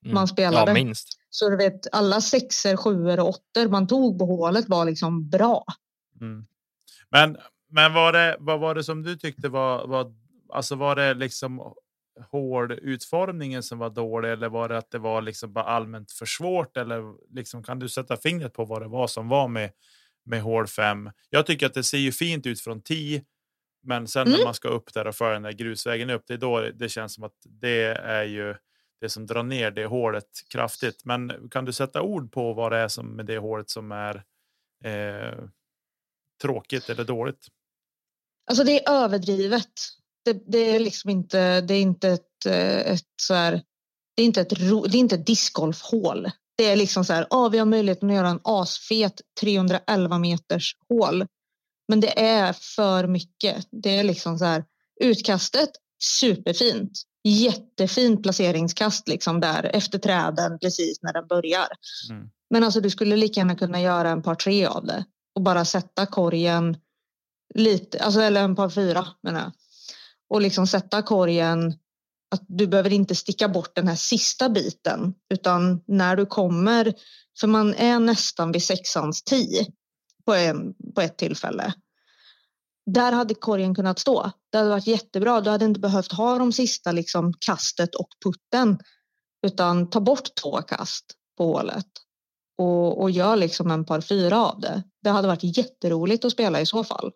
Mm. Man spelade. Ja, minst. Så du vet, alla sexer, sjuor och åttor man tog på hålet var liksom bra. Mm. Men, men var det, vad var det som du tyckte var, var alltså var det liksom hårdutformningen som var dålig eller var det att det var liksom bara allmänt för svårt eller liksom kan du sätta fingret på vad det var som var med med hål 5? Jag tycker att det ser ju fint ut från 10, men sen när Mm. man ska upp där och föra den där grusvägen upp, det är då det känns som att det är ju det som drar ner det hålet kraftigt. Men kan du sätta ord på vad det är som med det hålet som är eh, tråkigt eller dåligt? Alltså det är överdrivet. Det, det är liksom inte, det är inte ett, eh, ett så här, det är inte ett, ro- det är inte ett discgolfhål. Det är liksom så här, ja, vi har möjligheten att göra en asfet 311 meters hål. Men det är för mycket. Det är liksom så här, utkastet superfint. Jättefint placeringskast liksom där efter träden precis när den börjar. Mm. Men alltså du skulle lika gärna kunna göra en par tre av det och bara sätta korgen lite, alltså eller en par fyra menar jag. Och liksom sätta korgen att du behöver inte sticka bort den här sista biten utan när du kommer, för man är nästan vid sexans tio på, en, på ett tillfälle. Där hade korgen kunnat stå. Det hade varit jättebra. Du hade inte behövt ha de sista liksom kastet och putten utan ta bort två kast på hålet och, och gör liksom en par fyra av det. Det hade varit jätteroligt att spela i så fall.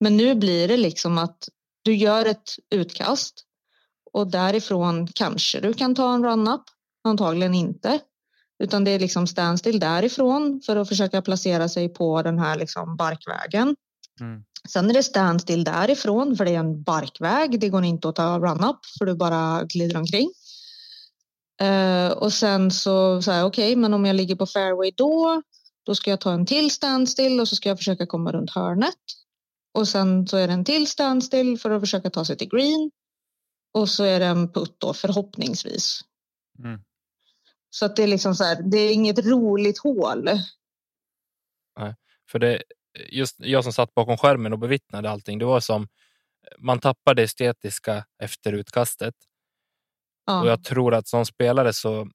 Men nu blir det liksom att du gör ett utkast och därifrån kanske du kan ta en run-up. Antagligen inte. Utan det är liksom standstill därifrån för att försöka placera sig på den här liksom barkvägen. Mm. Sen är det standstill därifrån för det är en barkväg. Det går inte att ta run-up för du bara glider omkring. Eh, och sen så säger jag okej, men om jag ligger på fairway då, då ska jag ta en till standstill och så ska jag försöka komma runt hörnet. Och sen så är det en till standstill för att försöka ta sig till green. Och så är det en putt då förhoppningsvis. Mm. Så att det är liksom så här, det är inget roligt hål. Nej, för det just jag som satt bakom skärmen och bevittnade allting. Det var som man tappar det estetiska efter utkastet. Ja. Och jag tror att som spelare så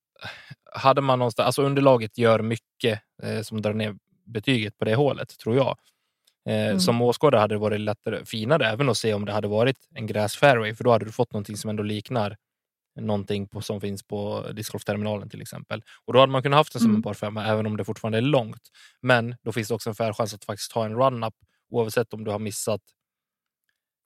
hade man någonstans, alltså underlaget gör mycket eh, som drar ner betyget på det hålet, tror jag. Eh, Mm. Som åskådare hade det varit lättare, finare även att se om det hade varit en gräsfairway, för då hade du fått någonting som ändå liknar någonting på, som finns på discgolfterminalen till exempel. Och då hade man kunnat haft den som Mm. en par femma, även om det fortfarande är långt. Men då finns det också en fair chans att faktiskt ta en run-up oavsett om du har missat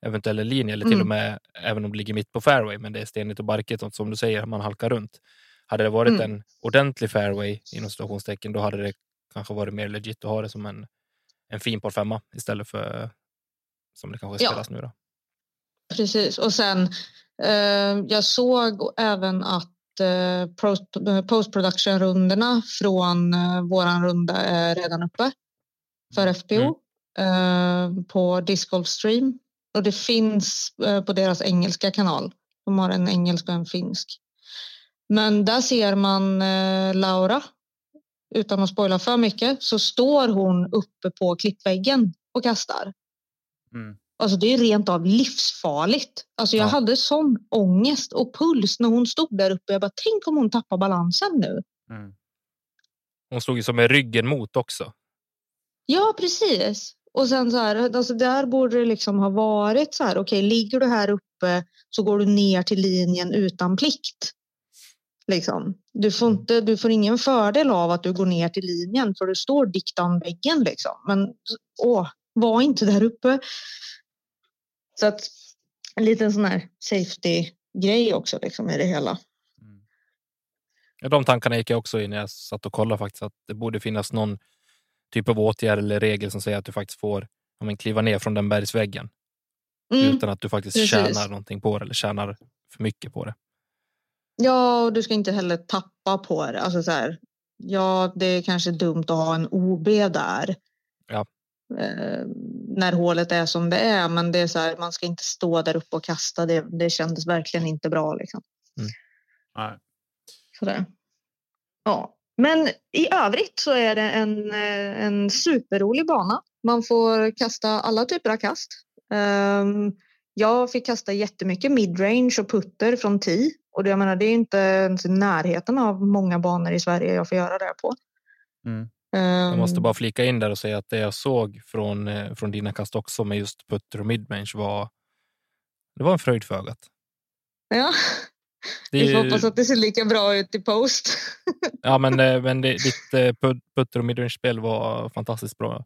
eventuella linje eller till Mm. och med även om det ligger mitt på fairway, men det är stenigt och barkigt och som du säger, man halkar runt. Hade det varit Mm. en ordentlig fairway inom situationstecken, då hade det kanske varit mer legit att ha det som en, en fin par femma istället för som det kanske Ja. spelas nu. Då. Precis. Och sen eh, jag såg även att eh, post- eh, post-production-rundorna från eh, våran runda är redan uppe för FPO eh, på Disc Golf Stream. Och det finns eh, på deras engelska kanal. De har en engelsk och en finsk. Men där ser man eh, Laura. Utan att spoila för mycket så står hon uppe på klippväggen och kastar. Mm. Alltså det är rent av livsfarligt. Alltså jag Ja. hade sån ångest och puls när hon stod där uppe. Jag bara, tänk om hon tappar balansen nu. Mm. Hon stod ju som med ryggen mot också. Ja, precis. Och sen så här, alltså där borde det liksom ha varit så här, okej, ligger du här uppe så går du ner till linjen utan plikt. Liksom. Du, får inte, du får ingen fördel av att du går ner till linjen för du står diktan väggen liksom. Men åh, var inte där uppe. Så att en liten sån här safety-grej också liksom i det hela. Mm. Ja, de tankarna gick jag också in när jag satt och kollade faktiskt att det borde finnas någon typ av åtgärd eller regel som säger att du faktiskt får ja, men, kliva ner från den bergsväggen Mm. utan att du faktiskt precis. tjänar någonting på det eller tjänar för mycket på det. Ja, och du ska inte heller tappa på det. Alltså så här, ja, det är kanske dumt att ha en OB där. Ja. Eh, när hålet är som det är, men det är så här, man ska inte stå där uppe och kasta. Det, det kändes verkligen inte bra. Liksom. Nej. Sådär. Ja, men i övrigt så är det en, eh, en superrolig bana. Man får kasta alla typer av kast. Ehm, jag fick kasta jättemycket midrange och putter från tee. Och det, jag menar, det är inte ens i närheten av många banor i Sverige jag får göra det på. Mm. Jag måste Ehm, bara flika in där och säga att det jag såg från, eh, från dina kast också med just putter och midrange var det var en fröjd för ögat. Ja, Det vi får ju- hoppas att det ser lika bra ut i post. Ja, men, eh, men det, ditt eh, put- putter och midrange-spel var fantastiskt bra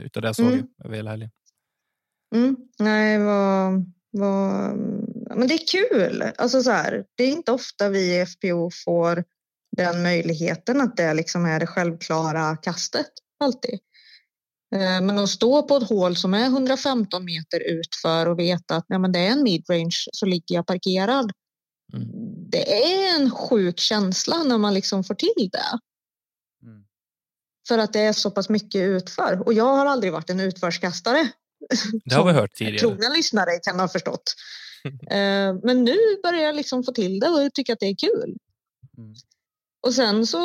utav det jag såg Mm. över hela helgen. Mm, nej, vad, vad, men det är kul. Alltså så här, det är inte ofta vi i FPO får den möjligheten att det liksom är det självklara kastet alltid. Eh, Men att stå på ett hål som är 115 meter utför och veta att nej, men det är en midrange så ligger jag parkerad. Mm. Det är en sjuk känsla när man liksom får till det. Mm. För att det är så pass mycket utför. Och jag har aldrig varit en utförskastare. Det har vi hört tidigare. Trogna lyssnare kan ha förstått. Eh, Men nu börjar jag liksom få till det och tycker att det är kul. Mm. Och sen så,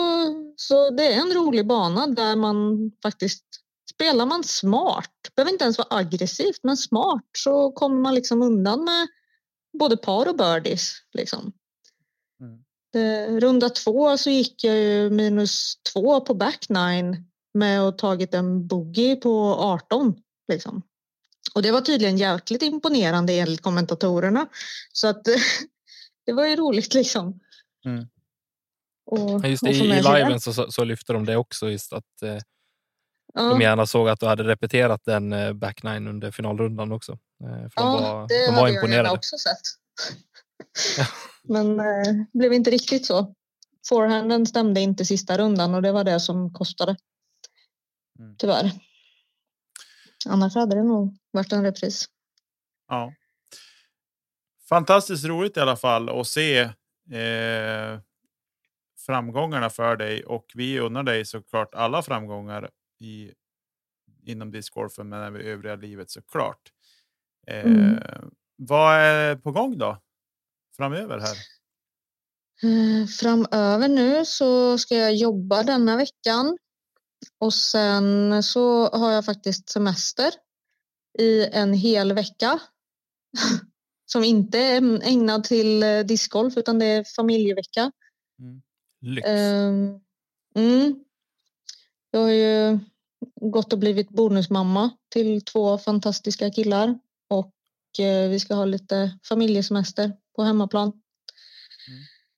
så det är en rolig bana där man faktiskt spelar man smart. Behöver inte ens vara aggressivt men smart så kommer man liksom undan med både par och birdies. Liksom. Mm. Runda två så gick jag ju minus två på back nine med att tagit en boogie på 18. Liksom. Och det var tydligen jäkligt imponerande enligt kommentatorerna. Så att det var ju roligt liksom. Mm. Och, Just och i, I det. liven så, så, lyfter de det också. Just att eh, Ja, de gärna såg att du hade repeterat den eh, back nine under finalrundan också. Eh, för de ja var, det de var hade jag imponerade. också sett. Men eh, blev inte riktigt så. Forehanden stämde inte sista rundan och det var det som kostade. Mm. Tyvärr. Annars hade det nog varit en repris. Ja. Fantastiskt roligt i alla fall att se eh, framgångarna för dig och vi unnar dig såklart alla framgångar i inom discgolfen men även övriga livet såklart. Eh, Mm. Vad är på gång då? Framöver här? Eh, Framöver nu så ska jag jobba denna veckan och sen så har jag faktiskt semester i en hel vecka som inte är ägnad till eh, discgolf utan det är familjevecka. Lyx. Ehm, Mm. Jag har ju gått och blivit bonusmamma till två fantastiska killar och eh, vi ska ha lite familjesemester på hemmaplan.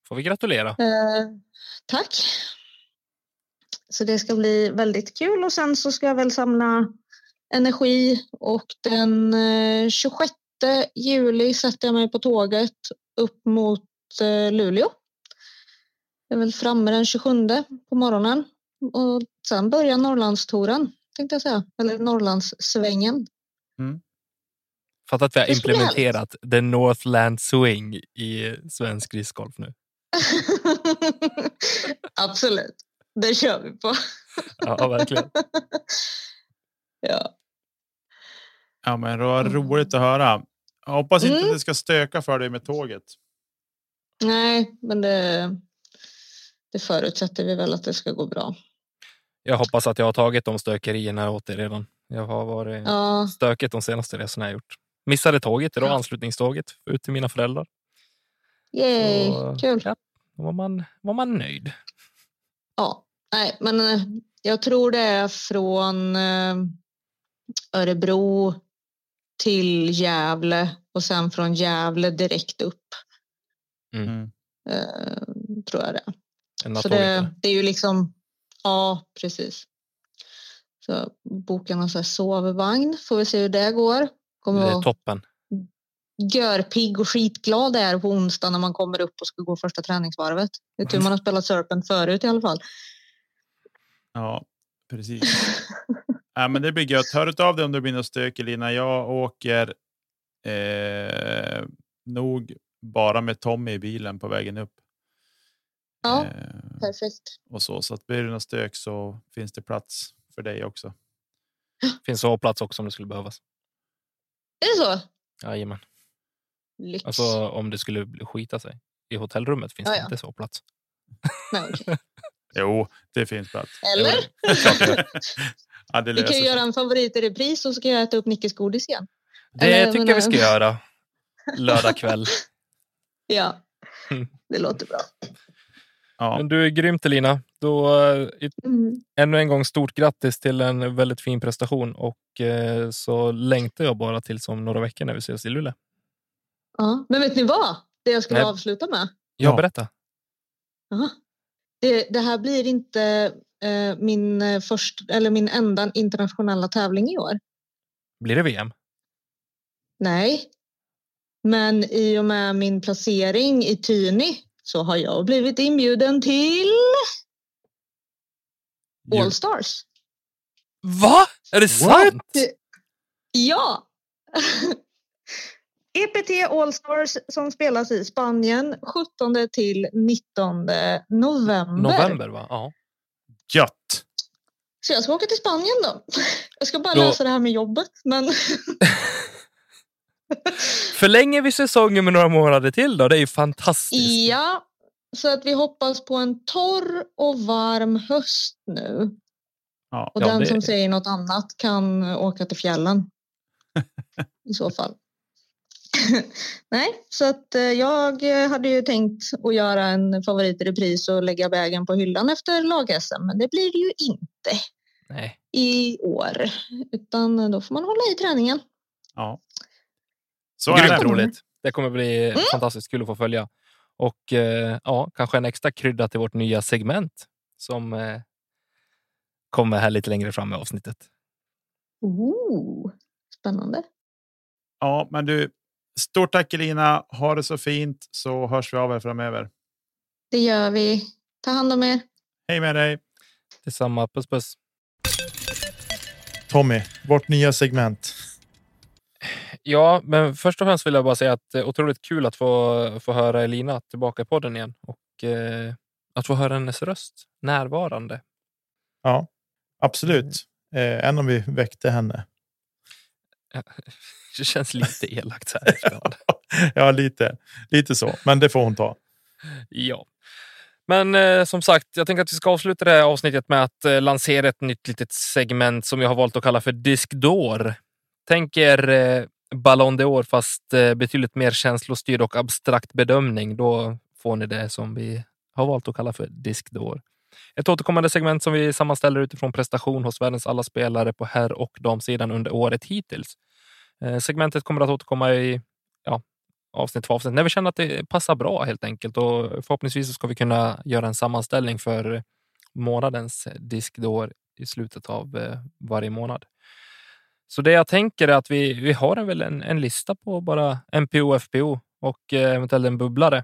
Får vi gratulera. Eh, tack. Så det ska bli väldigt kul. Och sen så ska jag väl samla energi. Och den eh, 26 juli sätter jag mig på tåget upp mot eh, Luleå. Jag är väl framme den 27 på morgonen. Och sen börjar Norrlandstouren tänkte jag säga, eller Norrlandssvängen. Fattar att vi har implementerat the Northland Swing i svensk discgolf nu. Absolut, det kör vi på. Ja, verkligen. ja. Ja, men det var Mm. roligt att höra. Jag hoppas inte Mm. att det ska stöka för dig med tåget. Nej, men det, det förutsätter vi väl att det ska gå bra. Jag hoppas att jag har tagit de stökerierna åt er redan. Jag har varit Ja, stökigt de senaste resorna jag gjort. Missade tåget idag, Ja. anslutningståget ut till mina föräldrar. yay, Så, kul. Ja, då var man, var man nöjd. Ja, nej, men eh, jag tror det är från eh, Örebro till Gävle och sen från Gävle direkt upp. Mm. Mm. Eh, tror jag det Så det, det är ju liksom, ja precis. Så boka någon sån här sovvagn, får vi se hur det går. Kommer Det är toppen. Görpigg och skitglad där på onsdag när man kommer upp och ska gå första träningsvarvet. Det är tur man har spelat Serpent förut i alla fall. Ja, precis. ja, men det blir gött. Hör av dig om det blir något stök Elina. Jag åker eh, nog bara med Tommy i bilen på vägen upp. Ja, Eh, perfekt. och så, så att blir det något stök så finns det plats för dig också. Finns sovplats också om det skulle behövas. Är det så? Jajamän. Lyx. Alltså om det skulle bli- skita sig. I hotellrummet finns Ja, det ja. inte sovplats. Nej, okej. Jo, det finns plats. Eller? Ja, det Vi kan ju sig. göra en favorit i repris och så ska jag äta upp Nickes godis igen. Det Eller, tycker men, jag vi ska göra. Lördag kväll. Ja, det låter bra. Ja, Men du är grymt Elina. Då, eh, Mm. ännu en gång stort grattis till en väldigt fin prestation och eh, så längtar jag bara till som några veckor när vi ses i Luleå. Ja. Men vet ni vad? Det jag skulle Nej. avsluta med. Jag Ja. berätta. Aha. Det, det här blir inte eh, min, eh, först, eller min enda internationella tävling i år. Blir det VM? Nej. Men i och med min placering i Tyni så har jag blivit inbjuden till All Stars. Va? Är det sant? Ja! EPT All Stars som spelas i Spanien 17 till 19 november. November va? Ja. gött. Så jag ska åka till Spanien då. Jag ska bara Då- lösa det här med jobbet. Men Förlänger vi säsongen med några månader till då? Det är ju fantastiskt. ja, så att vi hoppas på en torr och varm höst nu. Ja. Och Ja, den det- som säger något annat kan åka till fjällen. I så fall. Nej, så att eh, jag hade ju tänkt att göra en favorit i repris och lägga bägen på hyllan efter lag-SM. Men det blir det ju inte Nej. i år. Utan då får man hålla i träningen. Ja. Så är det. roligt. Det kommer bli Mm. fantastiskt kul att få följa. Och eh, ja, kanske en extra krydda till vårt nya segment som eh, kommer här lite längre fram i avsnittet. Ooh, spännande. Ja, men du, stort tack Elina. Ha det så fint så hörs vi av er framöver. Det gör vi. Ta hand om er. Hej med dig. Detsamma. Puss puss. Tommy, vårt nya segment. Ja, men först och främst vill jag bara säga att det är otroligt kul att få, få höra Elina tillbaka i podden igen och eh, att få höra hennes röst närvarande. Ja, absolut. Eh, än om vi väckte henne. Det känns lite elakt så här. ja, lite, lite så. Men det får hon ta. Ja. Men eh, som sagt, jag tänker att vi ska avsluta det här avsnittet med att eh, lansera ett nytt litet segment som jag har valt att kalla för Disk d'Or. Tänk er eh, Ballon d'Or fast eh, betydligt mer känslostyrd och abstrakt bedömning. Då får ni det som vi har valt att kalla för Disk d'Or. Ett återkommande segment som vi sammanställer utifrån prestation hos världens alla spelare på herr och damsidan under året hittills. Eh, segmentet kommer att återkomma i ja, avsnitt för avsnitt när vi känner att det passar bra helt enkelt och förhoppningsvis ska vi kunna göra en sammanställning för månadens diskdår i slutet av eh, varje månad. Så det jag tänker är att vi, vi har väl en, en lista på bara MPO, FPO och eh, eventuellt en bubblare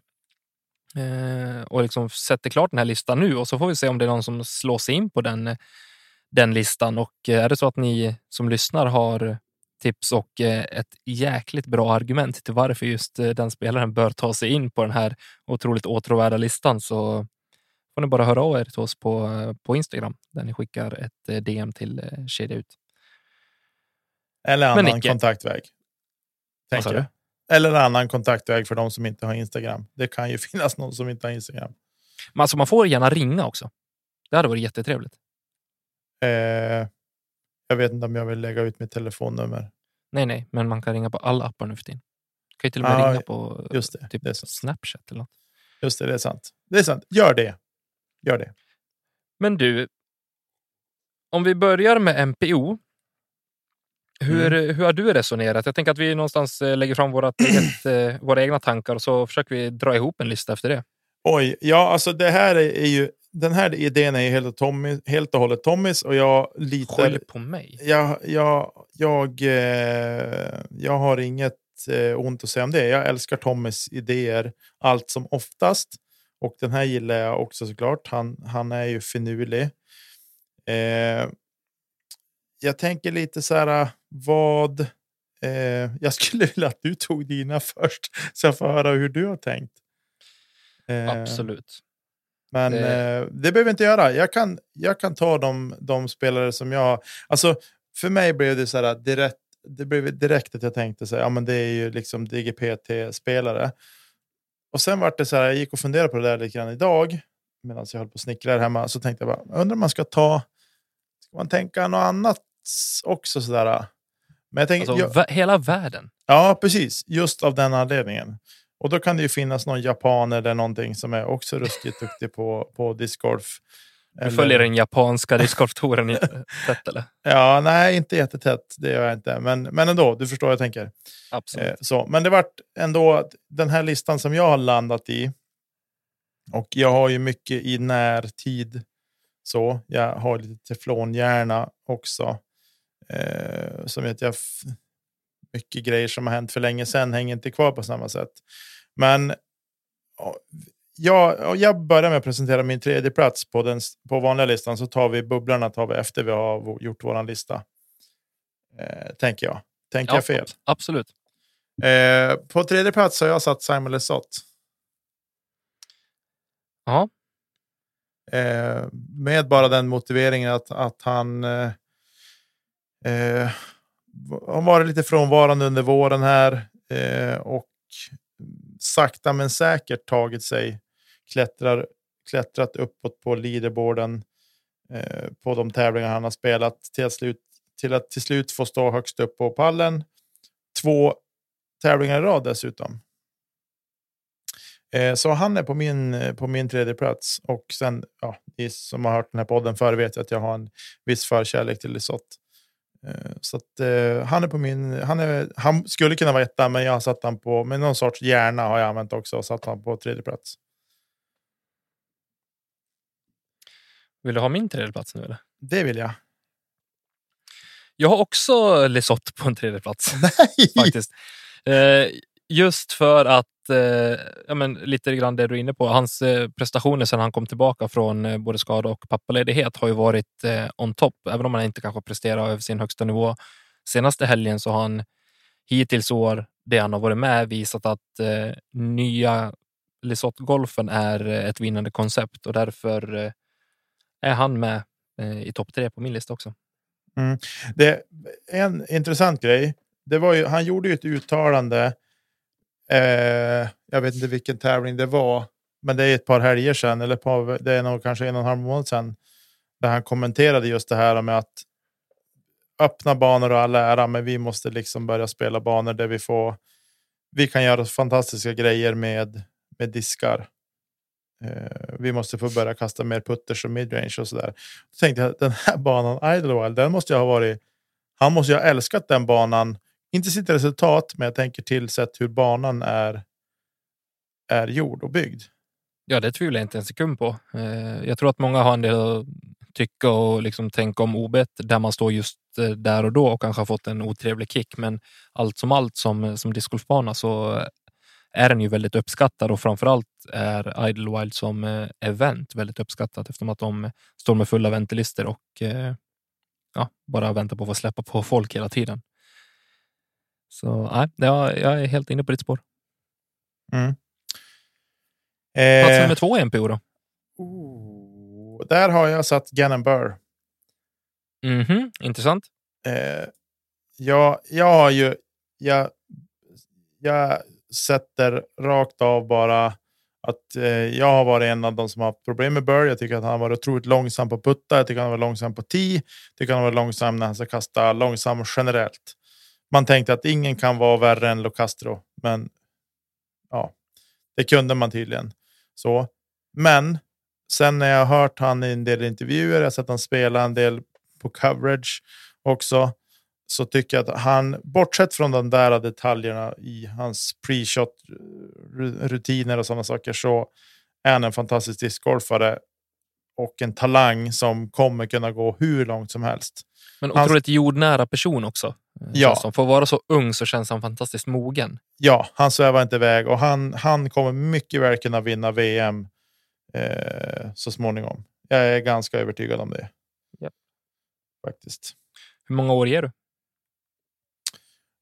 eh, och liksom sätter klart den här listan nu och så får vi se om det är någon som slår sig in på den, den listan. Och är det så att ni som lyssnar har tips och eh, ett jäkligt bra argument till varför just eh, den spelaren bör ta sig in på den här otroligt åtråvärda listan så får ni bara höra av er till oss på, eh, på Instagram där ni skickar ett DM till Kedja ut. Eller annan kontaktväg. Tänker du? Eller annan kontaktväg för de som inte har Instagram. Det kan ju finnas någon som inte har Instagram. Men alltså man får gärna ringa också. Det hade varit jättetrevligt. Eh, jag vet inte om jag vill lägga ut mitt telefonnummer. Nej, nej, men man kan ringa på alla appar nu för tiden. Du kan ju till och med ah, ringa på just det, typ det Snapchat eller något. Just det, det är sant. Det är sant. Gör det. Gör det. Men du, om vi börjar med MPO. Hur, mm. hur har du resonerat? Jag tänker att vi någonstans eh, lägger fram eget, eh, våra egna tankar och så försöker vi dra ihop en lista efter det. Oj, ja, alltså det här är ju den här idén är helt och, Tommy, helt och hållet Tommys och jag litar... Skyll på mig. Jag, jag, jag, eh, jag har inget eh, ont att säga om det. Jag älskar Tommys idéer allt som oftast. Och den här gillar jag också såklart. Han, han är ju finurlig. Eh, jag tänker lite så här, vad... Eh, jag skulle vilja att du tog dina först, så jag får höra hur du har tänkt. Eh, Absolut. Men det... Eh, det behöver jag inte göra. Jag kan, jag kan ta de, de spelare som jag... Alltså, för mig blev det så här direkt, det blev direkt att jag tänkte så här, ja men det är ju liksom DGPT-spelare. Och sen var det så här, jag gick och funderade på det där lite grann idag medan jag höll på att snickra hemma. Så tänkte jag bara, undrar om man ska ta, ska man tänka något annat också sådär? Men jag tänker, alltså, jag, hela världen? Ja, precis. Just av den anledningen. Och då kan det ju finnas någon japan eller någonting som är också ruskigt duktig på, på discgolf. Du eller... följer den japanska discgolftouren tätt eller? Ja, nej, inte jättetätt. Det gör jag inte. Men, men ändå, du förstår vad jag tänker. Absolut. Eh, så. Men det vart ändå den här listan som jag har landat i. Och jag har ju mycket i närtid. Så jag har lite teflonhjärna också. Eh, som vet jag mycket grejer som har hänt för länge sedan hänger inte kvar på samma sätt. Men ja, jag börjar med att presentera min tredje plats på, den, på vanliga listan. Så tar vi bubblarna tar vi efter vi har gjort vår lista. Eh, tänker jag. Tänker ja, jag fel? Absolut. Eh, på tredje plats har jag satt Simon Lesoth. Ja. Eh, med bara den motiveringen att, att han eh, eh har varit lite frånvarande under våren här eh, och sakta men säkert tagit sig klättrar, klättrat uppåt på leaderboarden eh, på de tävlingar han har spelat till att, slut, till att till slut få stå högst upp på pallen. Två tävlingar i rad dessutom. Eh, så han är på min, på min tredje plats och sen, ja, ni som har hört den här podden förr vet att jag har en viss förkärlek till Lisotte. Eh, så att, eh, han är på min, han, är, han skulle kunna vara etta, men jag har satt han på, med någon sorts hjärna har jag använt också och satt han på tredje plats. Vill du ha min tredje plats nu eller? Det vill jag. Jag har också Lesoth på en tredje plats. Nej! Faktiskt. Eh, just för att eh, ja, men lite grann det du är inne på. Hans eh, prestationer sedan han kom tillbaka från eh, både skada och pappaledighet har ju varit eh, on top. Även om han inte kanske presterar över sin högsta nivå senaste helgen så har han hittills år det han har varit med visat att eh, nya Lisotte golfen är eh, ett vinnande koncept och därför eh, är han med eh, i topp tre på min lista också. Mm. Det, en intressant grej. Det var ju, han gjorde ju ett uttalande. Eh, jag vet inte vilken tävling det var, men det är ett par helger sedan eller ett par, det är nog kanske en och en halv månad sedan. Där han kommenterade just det här med att öppna banor och all ära, men vi måste liksom börja spela banor där vi får. Vi kan göra fantastiska grejer med med diskar. Eh, vi måste få börja kasta mer putters och midrange och så där. Då tänkte jag den här banan Idlewild, den måste jag ha varit. Han måste ju ha älskat den banan. Inte sitt resultat, men jag tänker till sett hur banan är. Är gjord och byggd. Ja, det tvivlar jag inte en sekund på. Eh, jag tror att många har en del att tycka och liksom tänka om obet där man står just eh, där och då och kanske har fått en otrevlig kick. Men allt som allt som, som discgolfbana så är den ju väldigt uppskattad och framförallt är Idlewild som eh, event väldigt uppskattat eftersom att de står med fulla väntelister och ja, bara väntar på att få släppa på folk hela tiden. Så nej, jag, jag är helt inne på ditt spår. Mm. Plats Eh, nummer två i NPO då? oh, där har jag satt Gannon Burr. Mhm, intressant. Eh, jag, jag har ju. Jag, jag sätter rakt av bara att eh, jag har varit en av de som har haft problem med Burr. Jag tycker att han varit otroligt långsam på putta. Jag tycker han varit långsam på tee. Jag tycker han varit långsam när han ska kasta långsam generellt. Man tänkte att ingen kan vara värre än Locastro, men ja, det kunde man tydligen. Så, men sen när jag har hört han i en del intervjuer, jag har sett han spela en del på coverage också, så tycker jag att han, bortsett från de där detaljerna i hans pre shot rutiner och sådana saker, så är han en fantastisk discgolfare och en talang som kommer kunna gå hur långt som helst. Men otroligt jordnära person också. eh, Ja. som. För att vara så ung så känns han fantastiskt mogen. Ja, han svävar inte iväg och han, han kommer mycket väl kunna vinna VM eh, så småningom. Jag är ganska övertygad om det. Ja. Faktiskt. Hur många år ger du?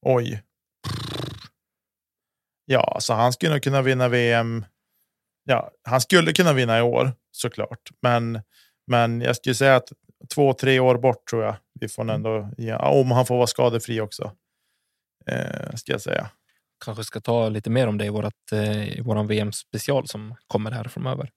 Oj. Ja, så han skulle nog kunna vinna VM. Ja, han skulle kunna vinna i år såklart, men, men jag skulle säga att två, tre år bort tror jag vi får ändå. Ja, om han får vara skadefri också. Eh, ska jag säga. Kanske ska ta lite mer om det i, vårat, eh, i våran VM-special som kommer här framöver.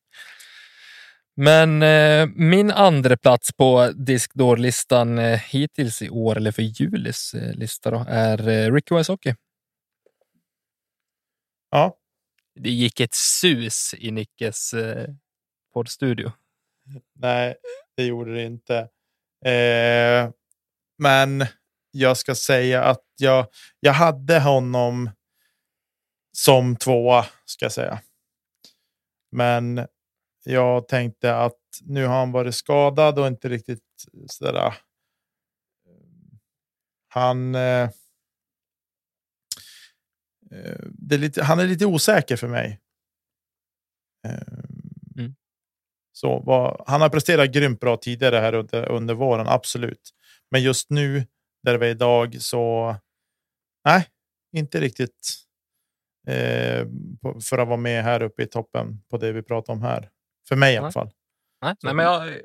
Men eh, min andra plats på diskdårlistan eh, hittills i år, eller för julis eh, lista, då, är eh, Ricky Wysocki. Ja, Det gick ett sus i Nickes eh, poddstudio. Nej, det gjorde det inte. Eh, men jag ska säga att jag, jag hade honom som tvåa, ska jag säga. Men jag tänkte att nu har han varit skadad och inte riktigt sådär. Eh, han. Eh, eh, det är lite, han är lite osäker för mig. Eh, så vad, han har presterat grymt bra tidigare här under, under våren, absolut. Men just nu, där vi är idag, så nej, inte riktigt eh, för att vara med här uppe i toppen på det vi pratar om här. För mig i alla fall. Nej, nej men jag,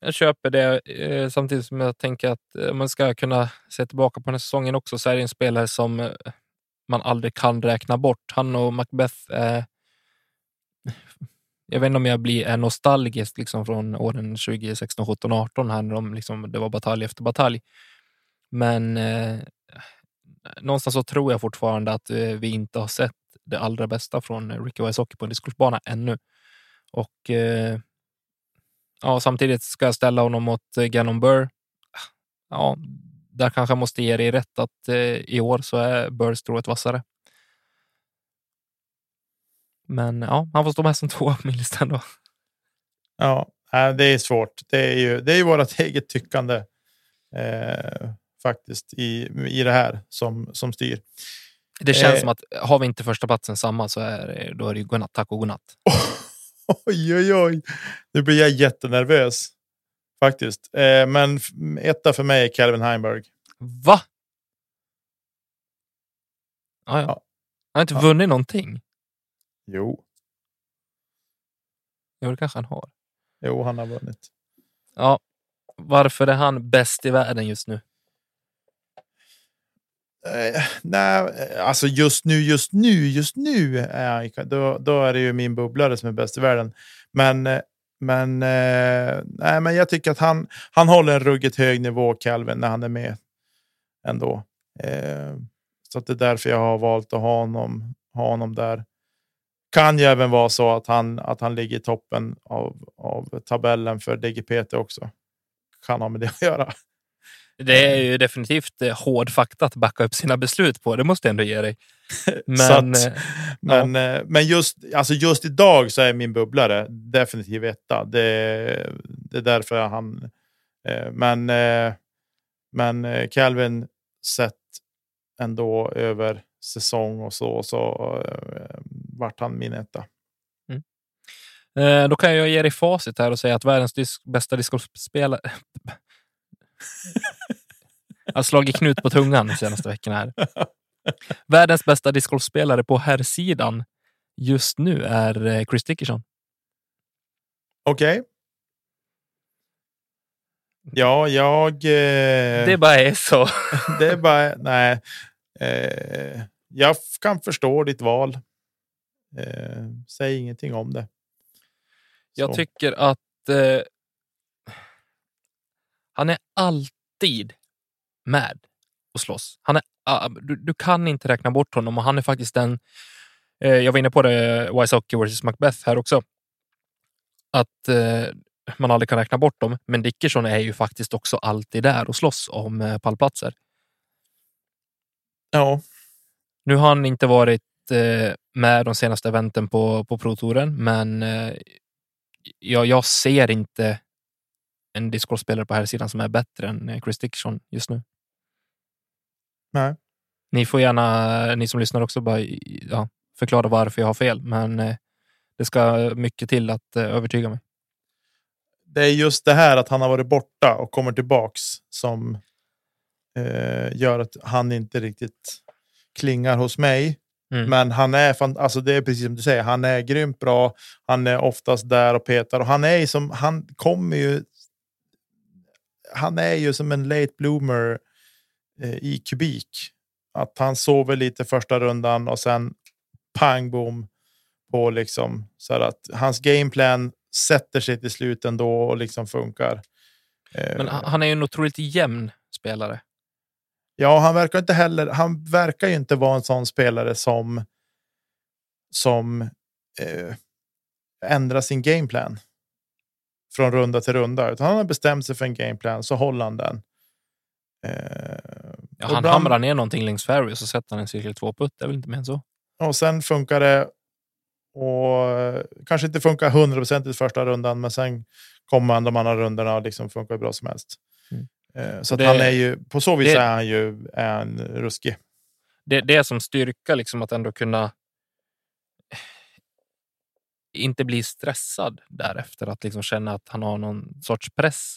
jag köper det eh, samtidigt som jag tänker att eh, man ska kunna se tillbaka på den här säsongen också så är det en spelare som eh, man aldrig kan räkna bort. Han och Macbeth. Eh, jag vet inte om jag blir är nostalgisk liksom från åren 2016, 17, 18 här när de liksom, det var batalj efter batalj. Men eh, någonstans så tror jag fortfarande att eh, vi inte har sett det allra bästa från Ricky Wysocki på en diskursbana ännu. Och eh, ja, samtidigt ska jag ställa honom mot eh, Gannon Burr. Ja, där kanske jag måste ge dig rätt att eh, i år så är Burr strået vassare. Men ja, han får stå med som två på min lista ändå. Ja, nej, det är svårt. Det är ju, det är ju vårt eget tyckande eh, faktiskt i, i det här som, som styr. Det känns Eh. som att har vi inte första platsen samma så är det, då är det ju godnatt, tack och godnatt. Oj, oj, oj. Nu blir jag jättenervös faktiskt. Eh, men etta för mig är Calvin Heimberg. Va? Ja, ja. Ja. Han har inte Ja. vunnit någonting. Jo, Jo, det kanske han har. jo, han har vunnit. Ja, Varför är han bäst i världen just nu? Eh, nej, alltså just nu, just nu, just nu är jag, då, då är det ju min bubblare som är bäst i världen. Men, eh, men, eh, nej, men jag tycker att han, han håller en ruggigt hög nivå, Calvin, när han är med ändå. Eh, så att det är därför jag har valt att ha honom, ha honom där. Kan ju även vara så att han, att han ligger i toppen av, av tabellen för DGPT också. Kan ha med det att göra. Det är ju definitivt eh, hård fakta att backa upp sina beslut på. Det måste jag ändå ge dig. Men, att, eh, men, ja. Eh, men just, alltså just idag så är min bubblare definitivt etta. Det, det är därför han... Men, men Calvin sett ändå över säsong och så, så vart han min etta. Mm. Då kan jag ge dig facit här och säga att världens disk bästa discgolfspelare jag har slagit knut på tungan de senaste veckorna. Här. Världens bästa discgolfspelare på herrsidan just nu är eh, Chris Dickerson. Okej. Okay. Ja, jag... Eh... Det bara är så. det är bara... Nej. Eh... Jag kan förstå ditt val. Eh... Säg ingenting om det. Jag tycker att eh... han är alltid med och slåss. Han är, uh, du, du, kan inte räkna bort honom och han är faktiskt den. Uh, jag var inne på det, Wysocki vs Macbeth här också. Att uh, man aldrig kan räkna bort dem, men Dickerson är ju faktiskt också alltid där och slåss om uh, pallplatser. Ja. Nu har han inte varit med de senaste eventen på, på Pro-touren, men jag, jag ser inte en discgolfspelare på här sidan som är bättre än Chris Dickerson just nu. Nej. Ni får gärna, ni som lyssnar också, bara ja, förklara varför jag har fel, men eh, det ska mycket till att eh, övertyga mig. Det är just det här att han har varit borta och kommer tillbaks som eh, gör att han inte riktigt klingar hos mig. Mm. Men han är fan, alltså det är precis som du säger. Han är grymt bra. Han är oftast där och petar och han är som han kommer ju. Han är ju som en late bloomer Eh, i kubik. Att han sover lite första rundan och sen pang bom på liksom så att hans gameplan sätter sig till slut ändå och liksom funkar. Men han är ju en otroligt jämn spelare. Ja, han verkar inte heller. Han verkar ju inte vara en sån spelare som. Som eh, ändrar sin gameplan. Från runda till runda, utan han har bestämt sig för en gameplan så håller han den. Eh, ja, han ibland... hamrar ner någonting längs fairway och så sätter han en cirkel två putt. Det är väl inte mer än så. Och sen funkar det. Och kanske inte funkar hundraprocentigt första rundan, men sen kommer han de andra rundorna och liksom funkar bra som helst. Eh, så det, han är ju på så vis det, är han ju en ruskig. Det, det är som styrka liksom att ändå kunna. Inte bli stressad därefter att liksom känna att han har någon sorts press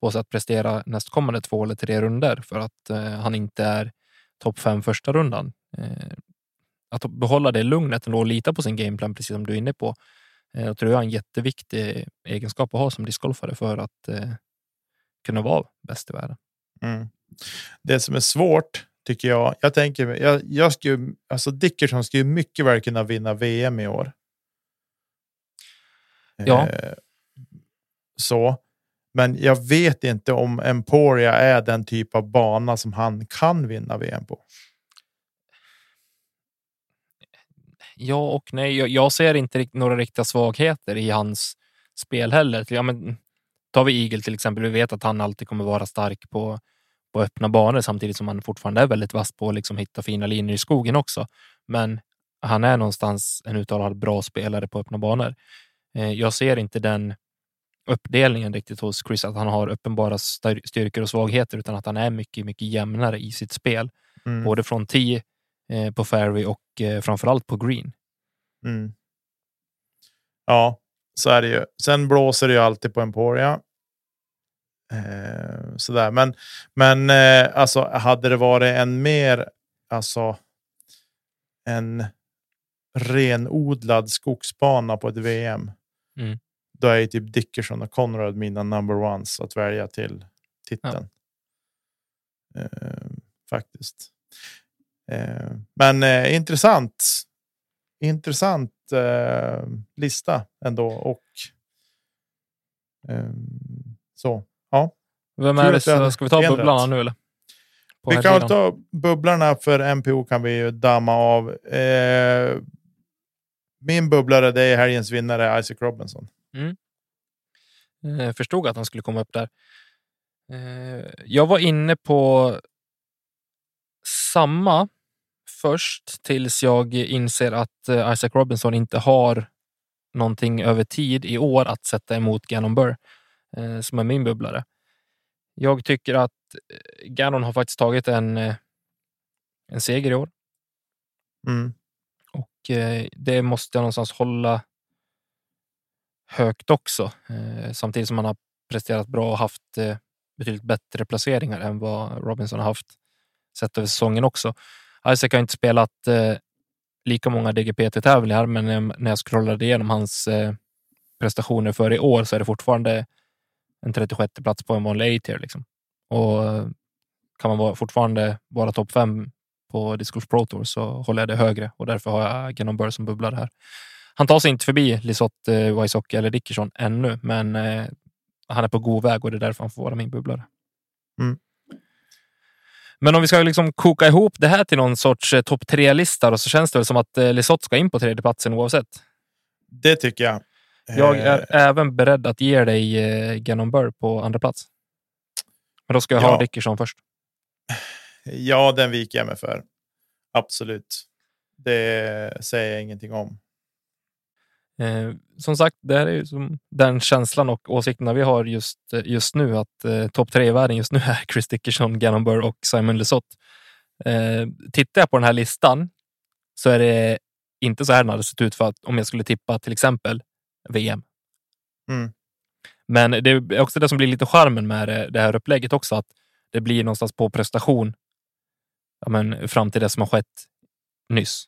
på sig att prestera nästkommande två eller tre runder för att eh, han inte är topp fem första rundan. Eh, att behålla det lugnet och lita på sin gameplan, precis som du är inne på. Eh, jag tror jag är en jätteviktig egenskap att ha som discgolfare för att eh, kunna vara bäst i världen. Mm. Det som är svårt tycker jag. Jag tänker, jag, jag skulle, alltså Dickerson skulle mycket väl kunna vinna VM i år. Ja. Eh, så. Men jag vet inte om Emporia är den typ av bana som han kan vinna VM på. Ja och nej. Jag, jag ser inte några riktiga svagheter i hans spel heller. Ja, men, tar vi Eagle till exempel. Vi vet att han alltid kommer vara stark på, på öppna banor samtidigt som han fortfarande är väldigt vass på att liksom hitta fina linjer i skogen också. Men han är någonstans en uttalad bra spelare på öppna banor. Eh, jag ser inte den uppdelningen riktigt hos Chris, att han har uppenbara styrkor och svagheter, utan att han är mycket, mycket jämnare i sitt spel. Mm. Både från 10 eh, på fairway och eh, framförallt på green. Mm. Ja, så är det ju. Sen blåser det ju alltid på Emporia. Eh, sådär, men men eh, alltså hade det varit en mer alltså. En renodlad skogsbana på ett VM. Mm då är ju typ Dickerson och Conrad mina number ones att välja till titeln. Ja. Eh, faktiskt. Eh, men eh, intressant. Intressant eh, lista ändå och eh, så. Ja. Vem är det? Så, ska vi ta bubblarna nu eller? vi kan väl ta bubblarna för MPO kan vi ju damma av. Eh, min bubblare det är helgens vinnare Isaac Robinson. Mm. Jag eh, förstod att han skulle komma upp där. Eh, jag var inne på samma först tills jag inser att eh, Isaac Robinson inte har någonting över tid i år att sätta emot Gannon Burr som är min bubblare. Jag tycker att Gannon har faktiskt tagit en, en seger i år. Mm. Och det måste jag någonstans hålla högt också. Eh, samtidigt som han har presterat bra och haft eh, betydligt bättre placeringar än vad Robinson har haft sett över säsongen också. Isaac har inte spelat eh, lika många DGPT-tävlingar, men när jag scrollade igenom hans eh, prestationer för i år så är det fortfarande en 36 plats på en vanlig A-tier. Liksom. Och eh, kan man fortfarande vara topp fem på Disc Pro Tour så håller jag det högre och därför har jag Genom Burr som bubblare här. Han tar sig inte förbi Lisotte, eh, Wysocki eller Dickerson ännu, men eh, han är på god väg och det är därför han får vara min bubblare. Mm. Men om vi ska liksom koka ihop det här till någon sorts eh, topp tre-lista så känns det väl som att eh, Lisotte ska in på tredjeplatsen oavsett. Det tycker jag. Jag är eh. även beredd att ge dig eh, Gannon Burr på andra plats. Men då ska jag ja. ha Dickerson först. Ja, den viker jag mig för. Absolut. Det säger jag ingenting om. Eh, som sagt, det här är ju som den känslan och åsikterna vi har just, eh, just nu att eh, topp tre i världen just nu är Chris Dickerson, Gannon Burr och Simon Lesoth. Eh, tittar jag på den här listan så är det inte så här den hade sett ut för att om jag skulle tippa till exempel VM. Mm. Men det är också det som blir lite charmen med det, det här upplägget också, att det blir någonstans på prestation ja, men, fram till det som har skett nyss.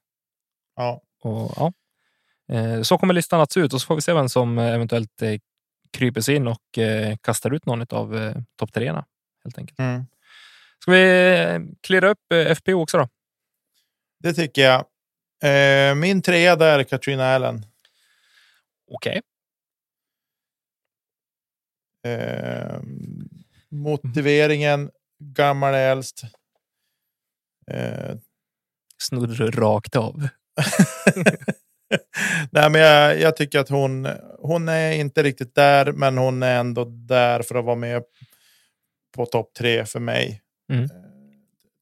Ja. Och, ja. Eh, så kommer listan att se ut och så får vi se vem som eh, eventuellt eh, kryper sig in och kastar ut någon av topp treorna. Helt enkelt. Mm. Ska vi klirra upp FPO också då? Det tycker jag. Min trea där är Katrina Allen. Okej. Okay. Eh, motiveringen, gammal äldst. Eh. Snodde du rakt av? Nej, men jag, jag, tycker att hon, hon är inte riktigt där, men hon är ändå där för att vara med på topp tre för mig. Mm.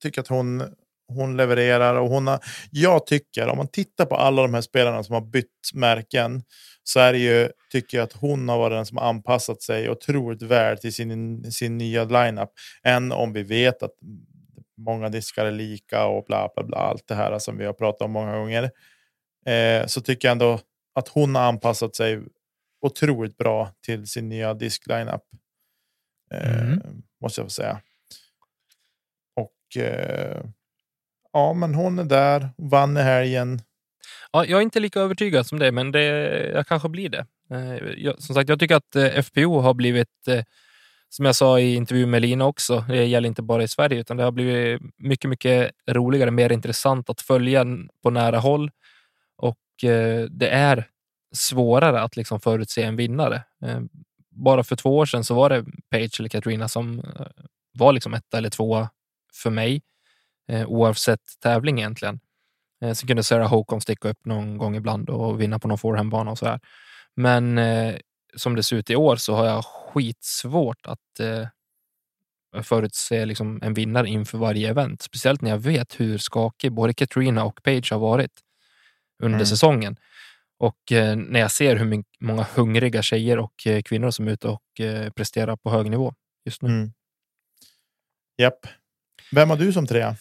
Tycker att hon, hon levererar och hon har. Jag tycker om man tittar på alla de här spelarna som har bytt märken så är det ju tycker jag att hon har varit den som har anpassat sig otroligt väl till sin, sin nya lineup. Än om vi vet att många diskar är lika och bla bla bla. Allt det här som vi har pratat om många gånger eh, så tycker jag ändå att hon har anpassat sig otroligt bra till sin nya disk-lineup. Eh, mm. Måste jag få säga. Och eh, ja, men hon är där, vann i helgen. Ja, jag är inte lika övertygad som det, men det, jag kanske blir det. Eh, jag, som sagt, jag tycker att eh, FPO har blivit, eh, som jag sa i intervjun med Lina också, det gäller inte bara i Sverige, utan det har blivit mycket, mycket roligare, mer intressant att följa på nära håll. Eh, det är svårare att liksom förutse en vinnare. Eh, bara för två år sedan så var det Page eller Katrina som eh, var liksom etta eller tvåa för mig eh, oavsett tävling egentligen. Eh, sen kunde Sarah Håkon sticka upp någon gång ibland och vinna på någon forehandbana och så här. Men som det ser ut i år så har jag skitsvårt att förutse liksom en vinnare inför varje event. Speciellt när jag vet hur skakig både Katrina och Page har varit under mm. säsongen. Och eh, när jag ser hur många hungriga tjejer och eh, kvinnor som är ute och eh, presterar på hög nivå just nu. Mm. Japp. Vem har du som trea?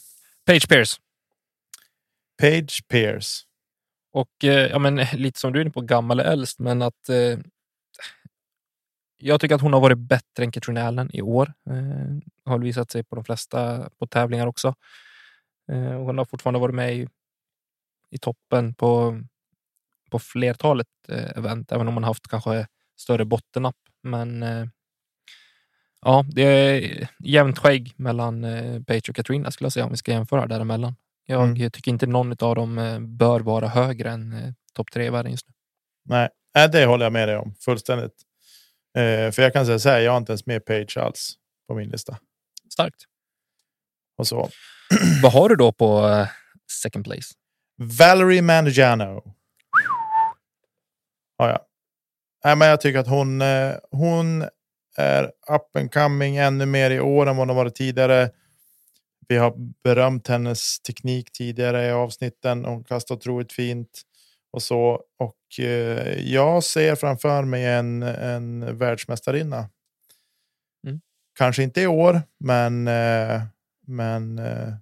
Page Pierce. Page Pierce. Och ja, men, lite som du är inne på, gammal eller äldst, men att jag tycker att hon har varit bättre än Katrina Allen i år. Har visat sig på de flesta på tävlingar också. Hon har fortfarande varit med i i toppen på, på flertalet eh, event, även om man haft kanske större bottennapp. Men eh, ja, det är jämnt skägg mellan eh, Page och Katrina skulle jag säga om vi ska jämföra däremellan. Jag Mm. tycker inte någon av dem bör vara högre än topp tre i världen just nu. Nej, nej, det håller jag med dig om fullständigt. För jag kan säga så här, jag har inte ens med Page alls på min lista. Starkt. Och så. Vad har du då på second place? Valerie Mangiano. Har jag. Nej, men jag tycker att hon, eh, hon är up and coming ännu mer i år än vad hon varit tidigare. Vi har berömt hennes teknik tidigare i avsnitten. Hon kastar otroligt fint och så. Och eh, jag ser framför mig en, en världsmästarinna. Mm. Kanske inte i år, men, eh, men eh,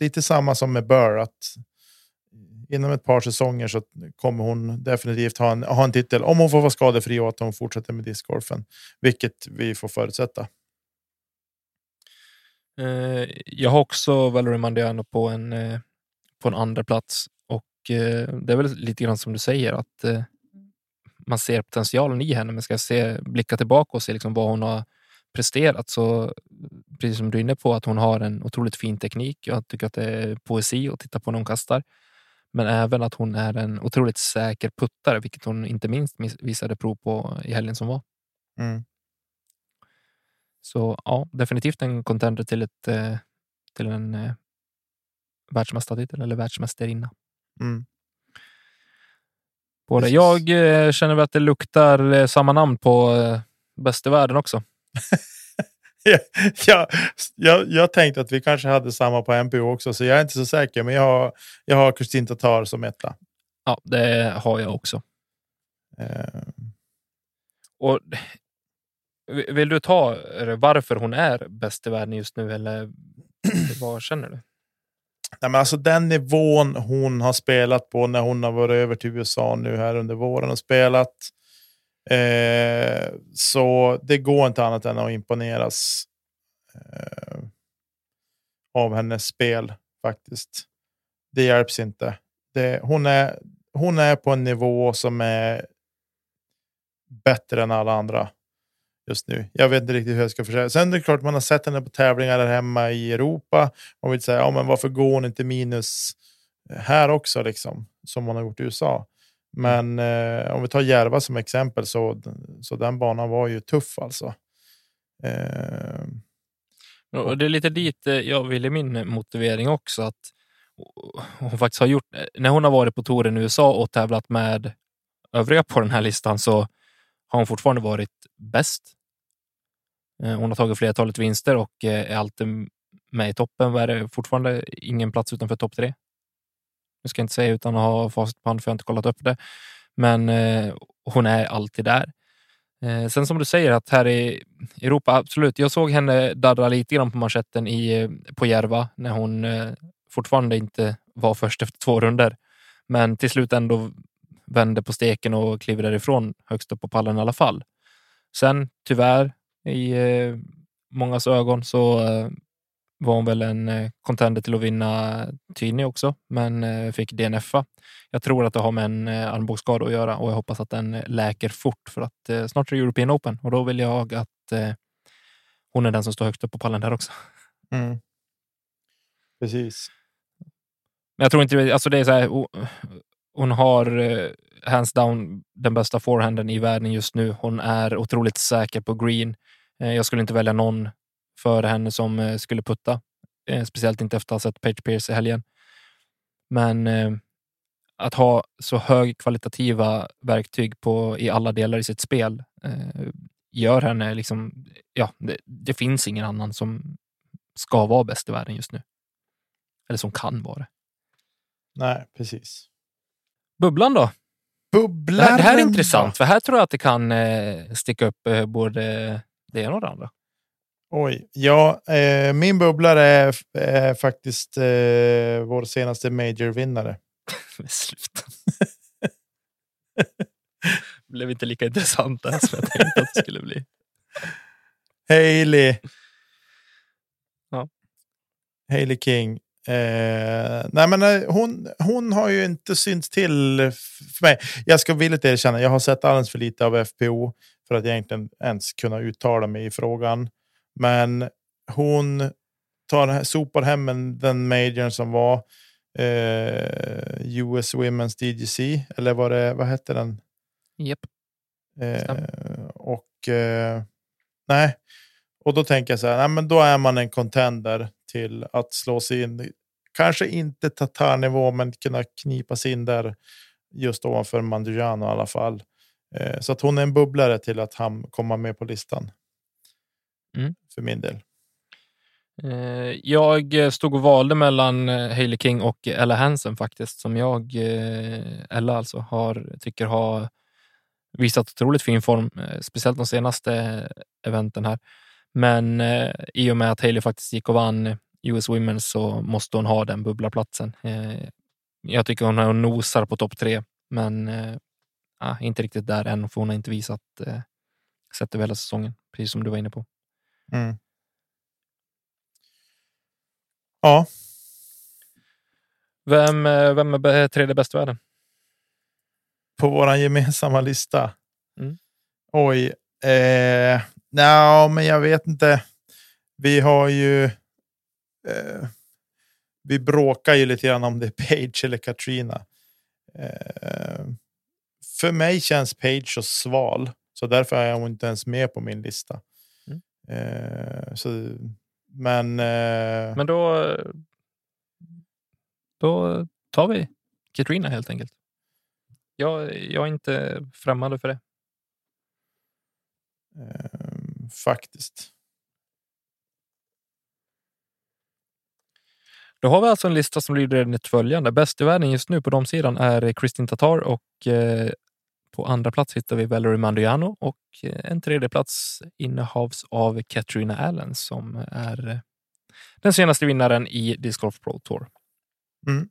lite samma som med Burr. Att inom ett par säsonger så kommer hon definitivt ha en, ha en titel. Om hon får vara skadefri och att hon fortsätter med discgolfen. Vilket vi får förutsätta. Eh, jag har också Valerie Mandiano på en, eh, på en andra plats och eh, det är väl lite grann som du säger att man ser potentialen i henne, men ska se, blicka tillbaka och se liksom vad hon har presterat så precis som du är inne på att hon har en otroligt fin teknik. Jag tycker att det är poesi att titta på när hon kastar. Men även att hon är en otroligt säker puttare, vilket hon inte minst visade prov på i helgen som var. Mm. Så ja, definitivt en contender till, ett, eh, till en eh, världsmästartitel eller världsmästarinna. Mm. På det. Jag eh, känner att det luktar eh, samma namn på eh, bäst i världen också. Ja, ja, jag, jag tänkte att vi kanske hade samma på MPO också, så jag är inte så säker. Men jag har, jag har Kristin Tatar som etta. Ja, det har jag också. Eh, Och vill du ta eh, varför hon är bäst i världen just nu eller vad känner du? nej, men alltså den nivån hon har spelat på när hon har varit över till USA nu här under våren och spelat. Eh, så det går inte annat än att imponeras eh, av hennes spel faktiskt. Det hjälps inte. Det, hon, är, hon är på en nivå som är bättre än alla andra just nu. Jag vet inte riktigt hur jag ska försöka. Sen är det klart man har sett henne på tävlingar där hemma i Europa. Man vill säga, ja, men varför går hon inte minus här också liksom som hon har gjort i USA? Men eh, om vi tar Järva som exempel så, så den banan var ju tuff alltså. Eh, Och det är lite dit eh, jag vill i min motivering också. att hon faktiskt har gjort, när hon har varit på touren i USA och tävlat med övriga på den här listan så har hon fortfarande varit bäst. Eh, Hon har tagit flertalet vinster och eh, är alltid med i toppen. Vad är det? Fortfarande ingen plats utanför topp tre. Jag ska inte säga utan att ha facit på hand för jag har inte kollat upp det. Men eh, hon är alltid där. Eh, sen som du säger att här i Europa, absolut. Jag såg henne darra lite grann på manschetten i, eh, på Järva när hon eh, fortfarande inte var först efter två runder. Men till slut ändå vände på steken och kliver därifrån högst upp på pallen i alla fall. Sen tyvärr i eh, mångas ögon så eh, var hon väl en eh, contender till att vinna Tyni också, men eh, fick DNFa. Jag tror att det har med en eh, armbågsskada att göra och jag hoppas att den läker fort för att snart är det European Open och då vill jag att hon är den som står högst upp på pallen där också. mm. Precis. Men jag tror inte, alltså det är så här, hon har hands down den bästa forehanden i världen just nu. Hon är otroligt säker på green. Jag skulle inte välja någon före henne som eh, skulle putta. Eh, Speciellt inte efter att ha sett Page Pierce i helgen. Men eh, att ha så högkvalitativa verktyg på, i alla delar i sitt spel gör henne liksom, ja, det, det finns ingen annan som ska vara bäst i världen just nu. Eller som kan vara det. Nej, precis. Bubblan då? Det Bubblan. här, det här är intressant, för här tror jag att det kan eh, sticka upp eh, både det ena och det andra. Oj, ja, eh, min bubblare är, är faktiskt eh, vår senaste major-vinnare. Sluta. blev inte lika intressant där som jag tänkte att det skulle bli. Hailey. Ja. Hailey King. Eh, nej men eh, hon, hon har ju inte synts till för mig. Jag ska villigt erkänna, jag har sett alldeles för lite av FPO för att egentligen ens kunna uttala mig i frågan. Men hon tar, sopar hem den majorn som var eh, US Women's DGC, eller vad, det, vad hette den? Yep. Eh, och eh, nej, och då tänker jag så här, nej, men då är man en contender till att slå sig in. Kanske inte tatarnivå, men kunna knipa sig in där just ovanför Mandujano i alla fall. Eh, så att hon är en bubblare till att han komma med på listan. Mm. För min del. Eh, jag stod och valde mellan eh, Hailey King och Ella Hansen faktiskt, som jag, Ella alltså, har, tycker har visat otroligt fin form, speciellt de senaste eventen här. Men i och med att Hailey faktiskt gick och vann US Women så måste hon ha den bubblarplatsen. Jag tycker hon nosar på topp tre, men ja, inte riktigt där än, för hon har inte visat eh, sett över hela säsongen, precis som du var inne på. Mm. Ja. Vem, eh, vem är tredje bäst i världen? På vår gemensamma lista? Mm. Oj. Eh, no, men jag vet inte. Vi har ju. Eh, vi bråkar ju lite grann om det är Page eller Katrina. Eh, för mig känns Page så sval, så därför är hon inte ens med på min lista. Eh, så, men. Eh, men då. Då tar vi Katrina helt enkelt. Jag, jag är inte främmande för det. Eh, faktiskt. Då har vi alltså en lista som lyder enligt följande. Bäst i världen just nu på de sidan är Kristin Tatar och eh, på andra plats hittar vi Valerie Mandiano och eh, en tredje plats innehavs av Katrina Allen som är eh, den senaste vinnaren i Disc Golf Pro Tour. Mm.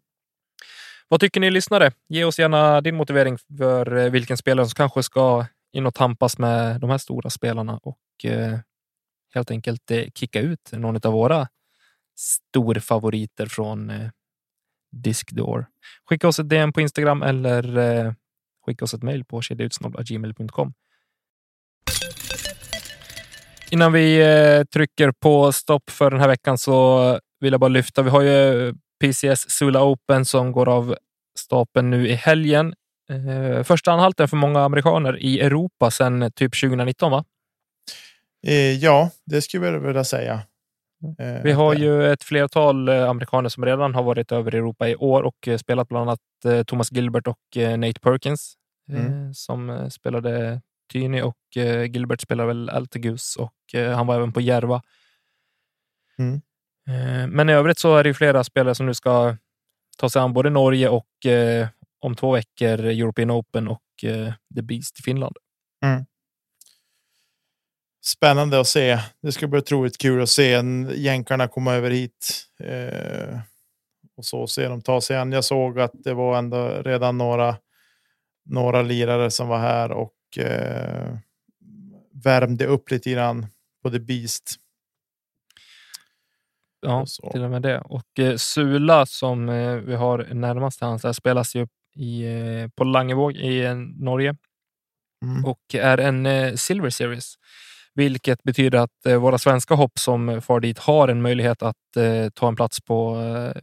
Vad tycker ni lyssnare? Ge oss gärna din motivering för eh, vilken spelare som kanske ska in och tampas med de här stora spelarna och helt enkelt kicka ut någon av våra storfavoriter från Discdoor. Skicka oss ett DM på Instagram eller skicka oss ett mejl på kedjautsnodd.gmail.com. Innan vi eh, trycker på stopp för den här veckan så vill jag bara lyfta. Vi har ju eh, PCS Sula Open som går av stapeln nu i helgen. Eh, första anhalten för många amerikaner i Europa sedan typ 2019, va? Ja, det skulle jag vilja säga. Vi har ju ett flertal amerikaner som redan har varit över Europa i år och spelat bland annat Thomas Gilbert och Nate Perkins mm. som spelade Tyni och Gilbert spelade väl Altegus och han var även på Järva. Mm. Men i övrigt så är det flera spelare som nu ska ta sig an både Norge och om två veckor European Open och The Beast i Finland. Mm spännande att se. Det ska bli otroligt kul att se jänkarna komma över hit. Eh, och så se dem ta sig an. Jag såg att det var ändå redan några, några lirare som var här och eh, värmde upp lite grann på The Beast. Ja, och till och med det. Och eh, Sula som eh, vi har närmast till hans spelas ju i, eh, på Langevåg i eh, Norge mm. och är en eh, Silver Series vilket betyder att eh, våra svenska hopp som far dit har en möjlighet att eh, ta en plats på eh,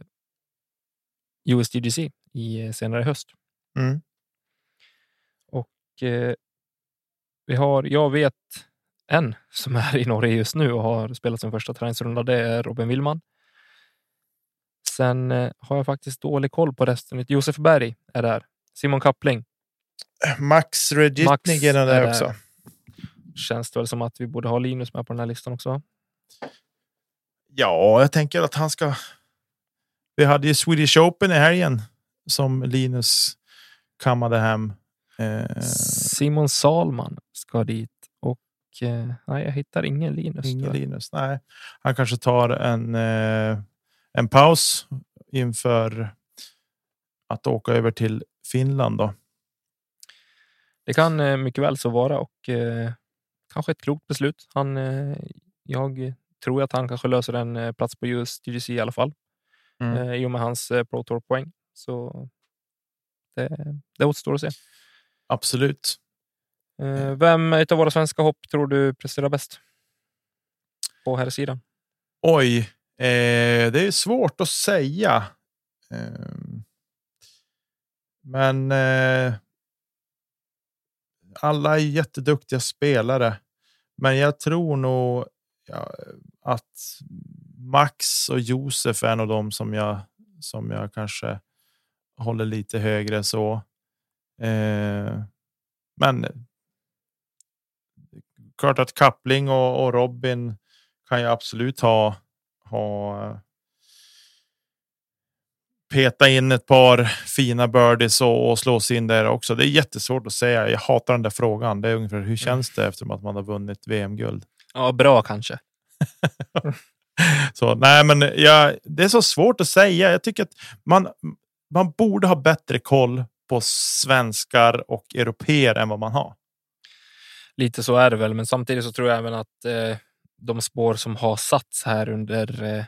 USDGC i senare höst. Mm. Och eh, vi har, jag vet en som är i Norge just nu och har spelat sin första träningsrunda. Det är Robin Willman. Sen eh, har jag faktiskt dålig koll på resten. Josef Berg är där. Simon Kappling. Max Regitnik är där också känns det väl som att vi borde ha Linus med på den här listan också. Ja, jag tänker att han ska. Vi hade ju Swedish Open i helgen som Linus kammade hem. Eh... Simon Salman ska dit och eh, nej, jag hittar ingen Linus. Ingen Linus. Nej, han kanske tar en eh, en paus inför att åka över till Finland då. Det kan mycket väl så vara och eh, kanske ett klokt beslut. Han, eh, jag tror att han kanske löser en eh, plats på just DGC i alla fall. mm. eh, i och med hans Pro Tour-poäng. Så det, det återstår att se. Absolut. Eh, vem av våra svenska hopp tror du presterar bäst? På här sidan? Oj, eh, det är svårt att säga. Eh, men eh, alla är jätteduktiga spelare. Men jag tror nog ja, att Max och Josef är nog de som jag som jag kanske håller lite högre så. Eh, men. Klart att Kappling och, och Robin kan jag absolut ha ha peta in ett par fina birdies och, och slå sig in där också. Det är jättesvårt att säga. Jag hatar den där frågan. Det är ungefär hur mm. känns det efter att man har vunnit VM-guld? Ja, bra kanske. så nej, men ja, det är så svårt att säga. Jag tycker att man, man borde ha bättre koll på svenskar och europeer än vad man har. Lite så är det väl, men samtidigt så tror jag även att eh, de spår som har satts här under eh,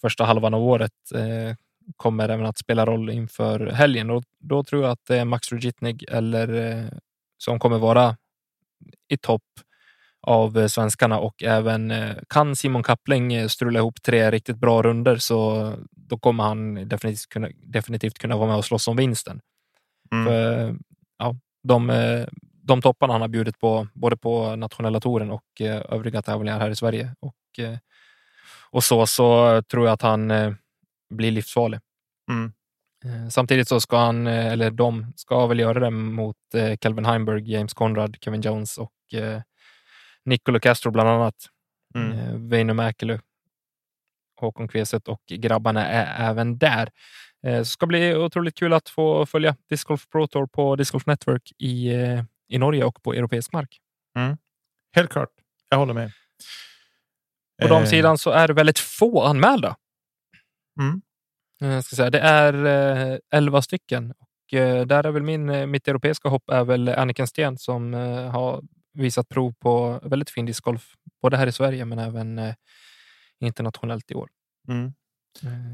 första halvan av året eh, kommer även att spela roll inför helgen och då tror jag att det är Max Rugitnig eller eh, som kommer vara i topp av eh, svenskarna och även eh, kan Simon Kappling strula ihop tre riktigt bra runder så då kommer han definitivt kunna, definitivt kunna vara med och slåss om vinsten. Mm. För, ja, de, de topparna han har bjudit på både på nationella touren och övriga tävlingar här i Sverige och, och så, så tror jag att han blir livsfarlig. Mm. Eh, samtidigt så ska han, eh, eller de ska väl göra det mot eh, Calvin Heimberg, James Conrad, Kevin Jones och Nicolo Castro bland annat. Mm. Väinö Mäkelö, Håkon Kveset och grabbarna är även där. Det ska bli otroligt kul att få följa Disc Golf Pro Tour på Disc Golf Network i, i Norge och på europeisk mark. Mm. Helt klart. Jag håller med. På de sidan så är det väldigt få anmälda. Mm. Jag ska säga, det är eh, elva stycken och eh, där är väl min, eh, mitt europeiska hopp är väl Anniken Sten som har visat prov på väldigt fin discgolf, både här i Sverige men även internationellt i år. Mm.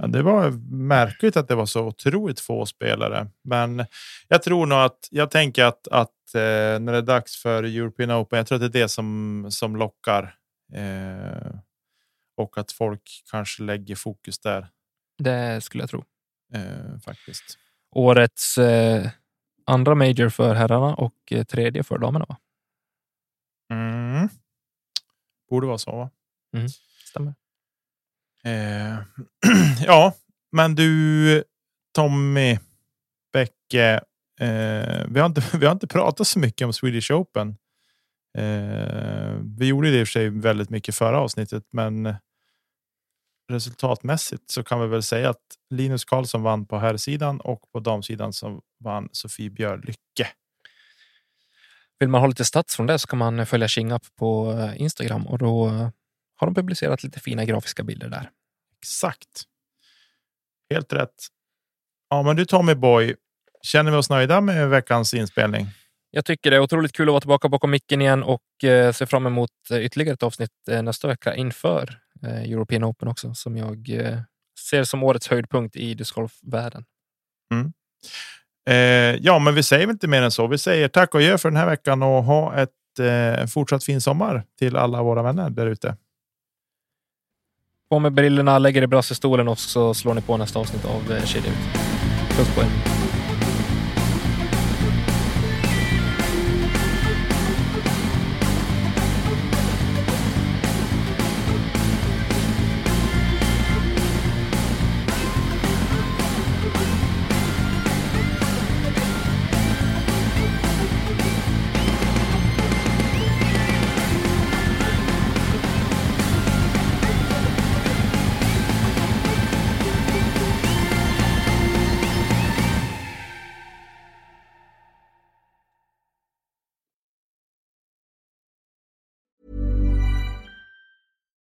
Ja, det var märkligt att det var så otroligt få spelare, men jag tror nog att jag tänker att, att när det är dags för European Open, jag tror att det är det som, som lockar eh, och att folk kanske lägger fokus där. Det skulle jag tro. Eh, faktiskt. Årets eh, andra major för herrarna och eh, tredje för damerna. Va? Mm. Borde vara så. Va? Mm, stämmer. Eh, ja, men du Tommy Bäcke. Eh, vi, har inte, vi har inte pratat så mycket om Swedish Open. Vi gjorde det i och för sig väldigt mycket förra avsnittet, men resultatmässigt så kan vi väl säga att Linus Karlsson vann på herrsidan och på damsidan så vann Sofie Björlycke. Vill man ha lite stats från det så kan man följa Kingup på eh, Instagram och då har de publicerat lite fina grafiska bilder där. Exakt. Helt rätt. Ja, men du Tommy Boy, känner vi oss nöjda med veckans inspelning? Jag tycker det är otroligt kul att vara tillbaka bakom micken igen och eh, ser fram emot eh, ytterligare ett avsnitt nästa vecka inför Eh, European Open också som jag eh, ser som årets höjdpunkt i discgolfvärlden. Mm. Eh, ja, men vi säger inte mer än så. Vi säger tack och gör för den här veckan och ha ett eh, fortsatt fin sommar till alla våra vänner där ute. På med brillorna, lägger i brassestolen och så slår ni på nästa avsnitt av eh, Kedja ut. Puss på er.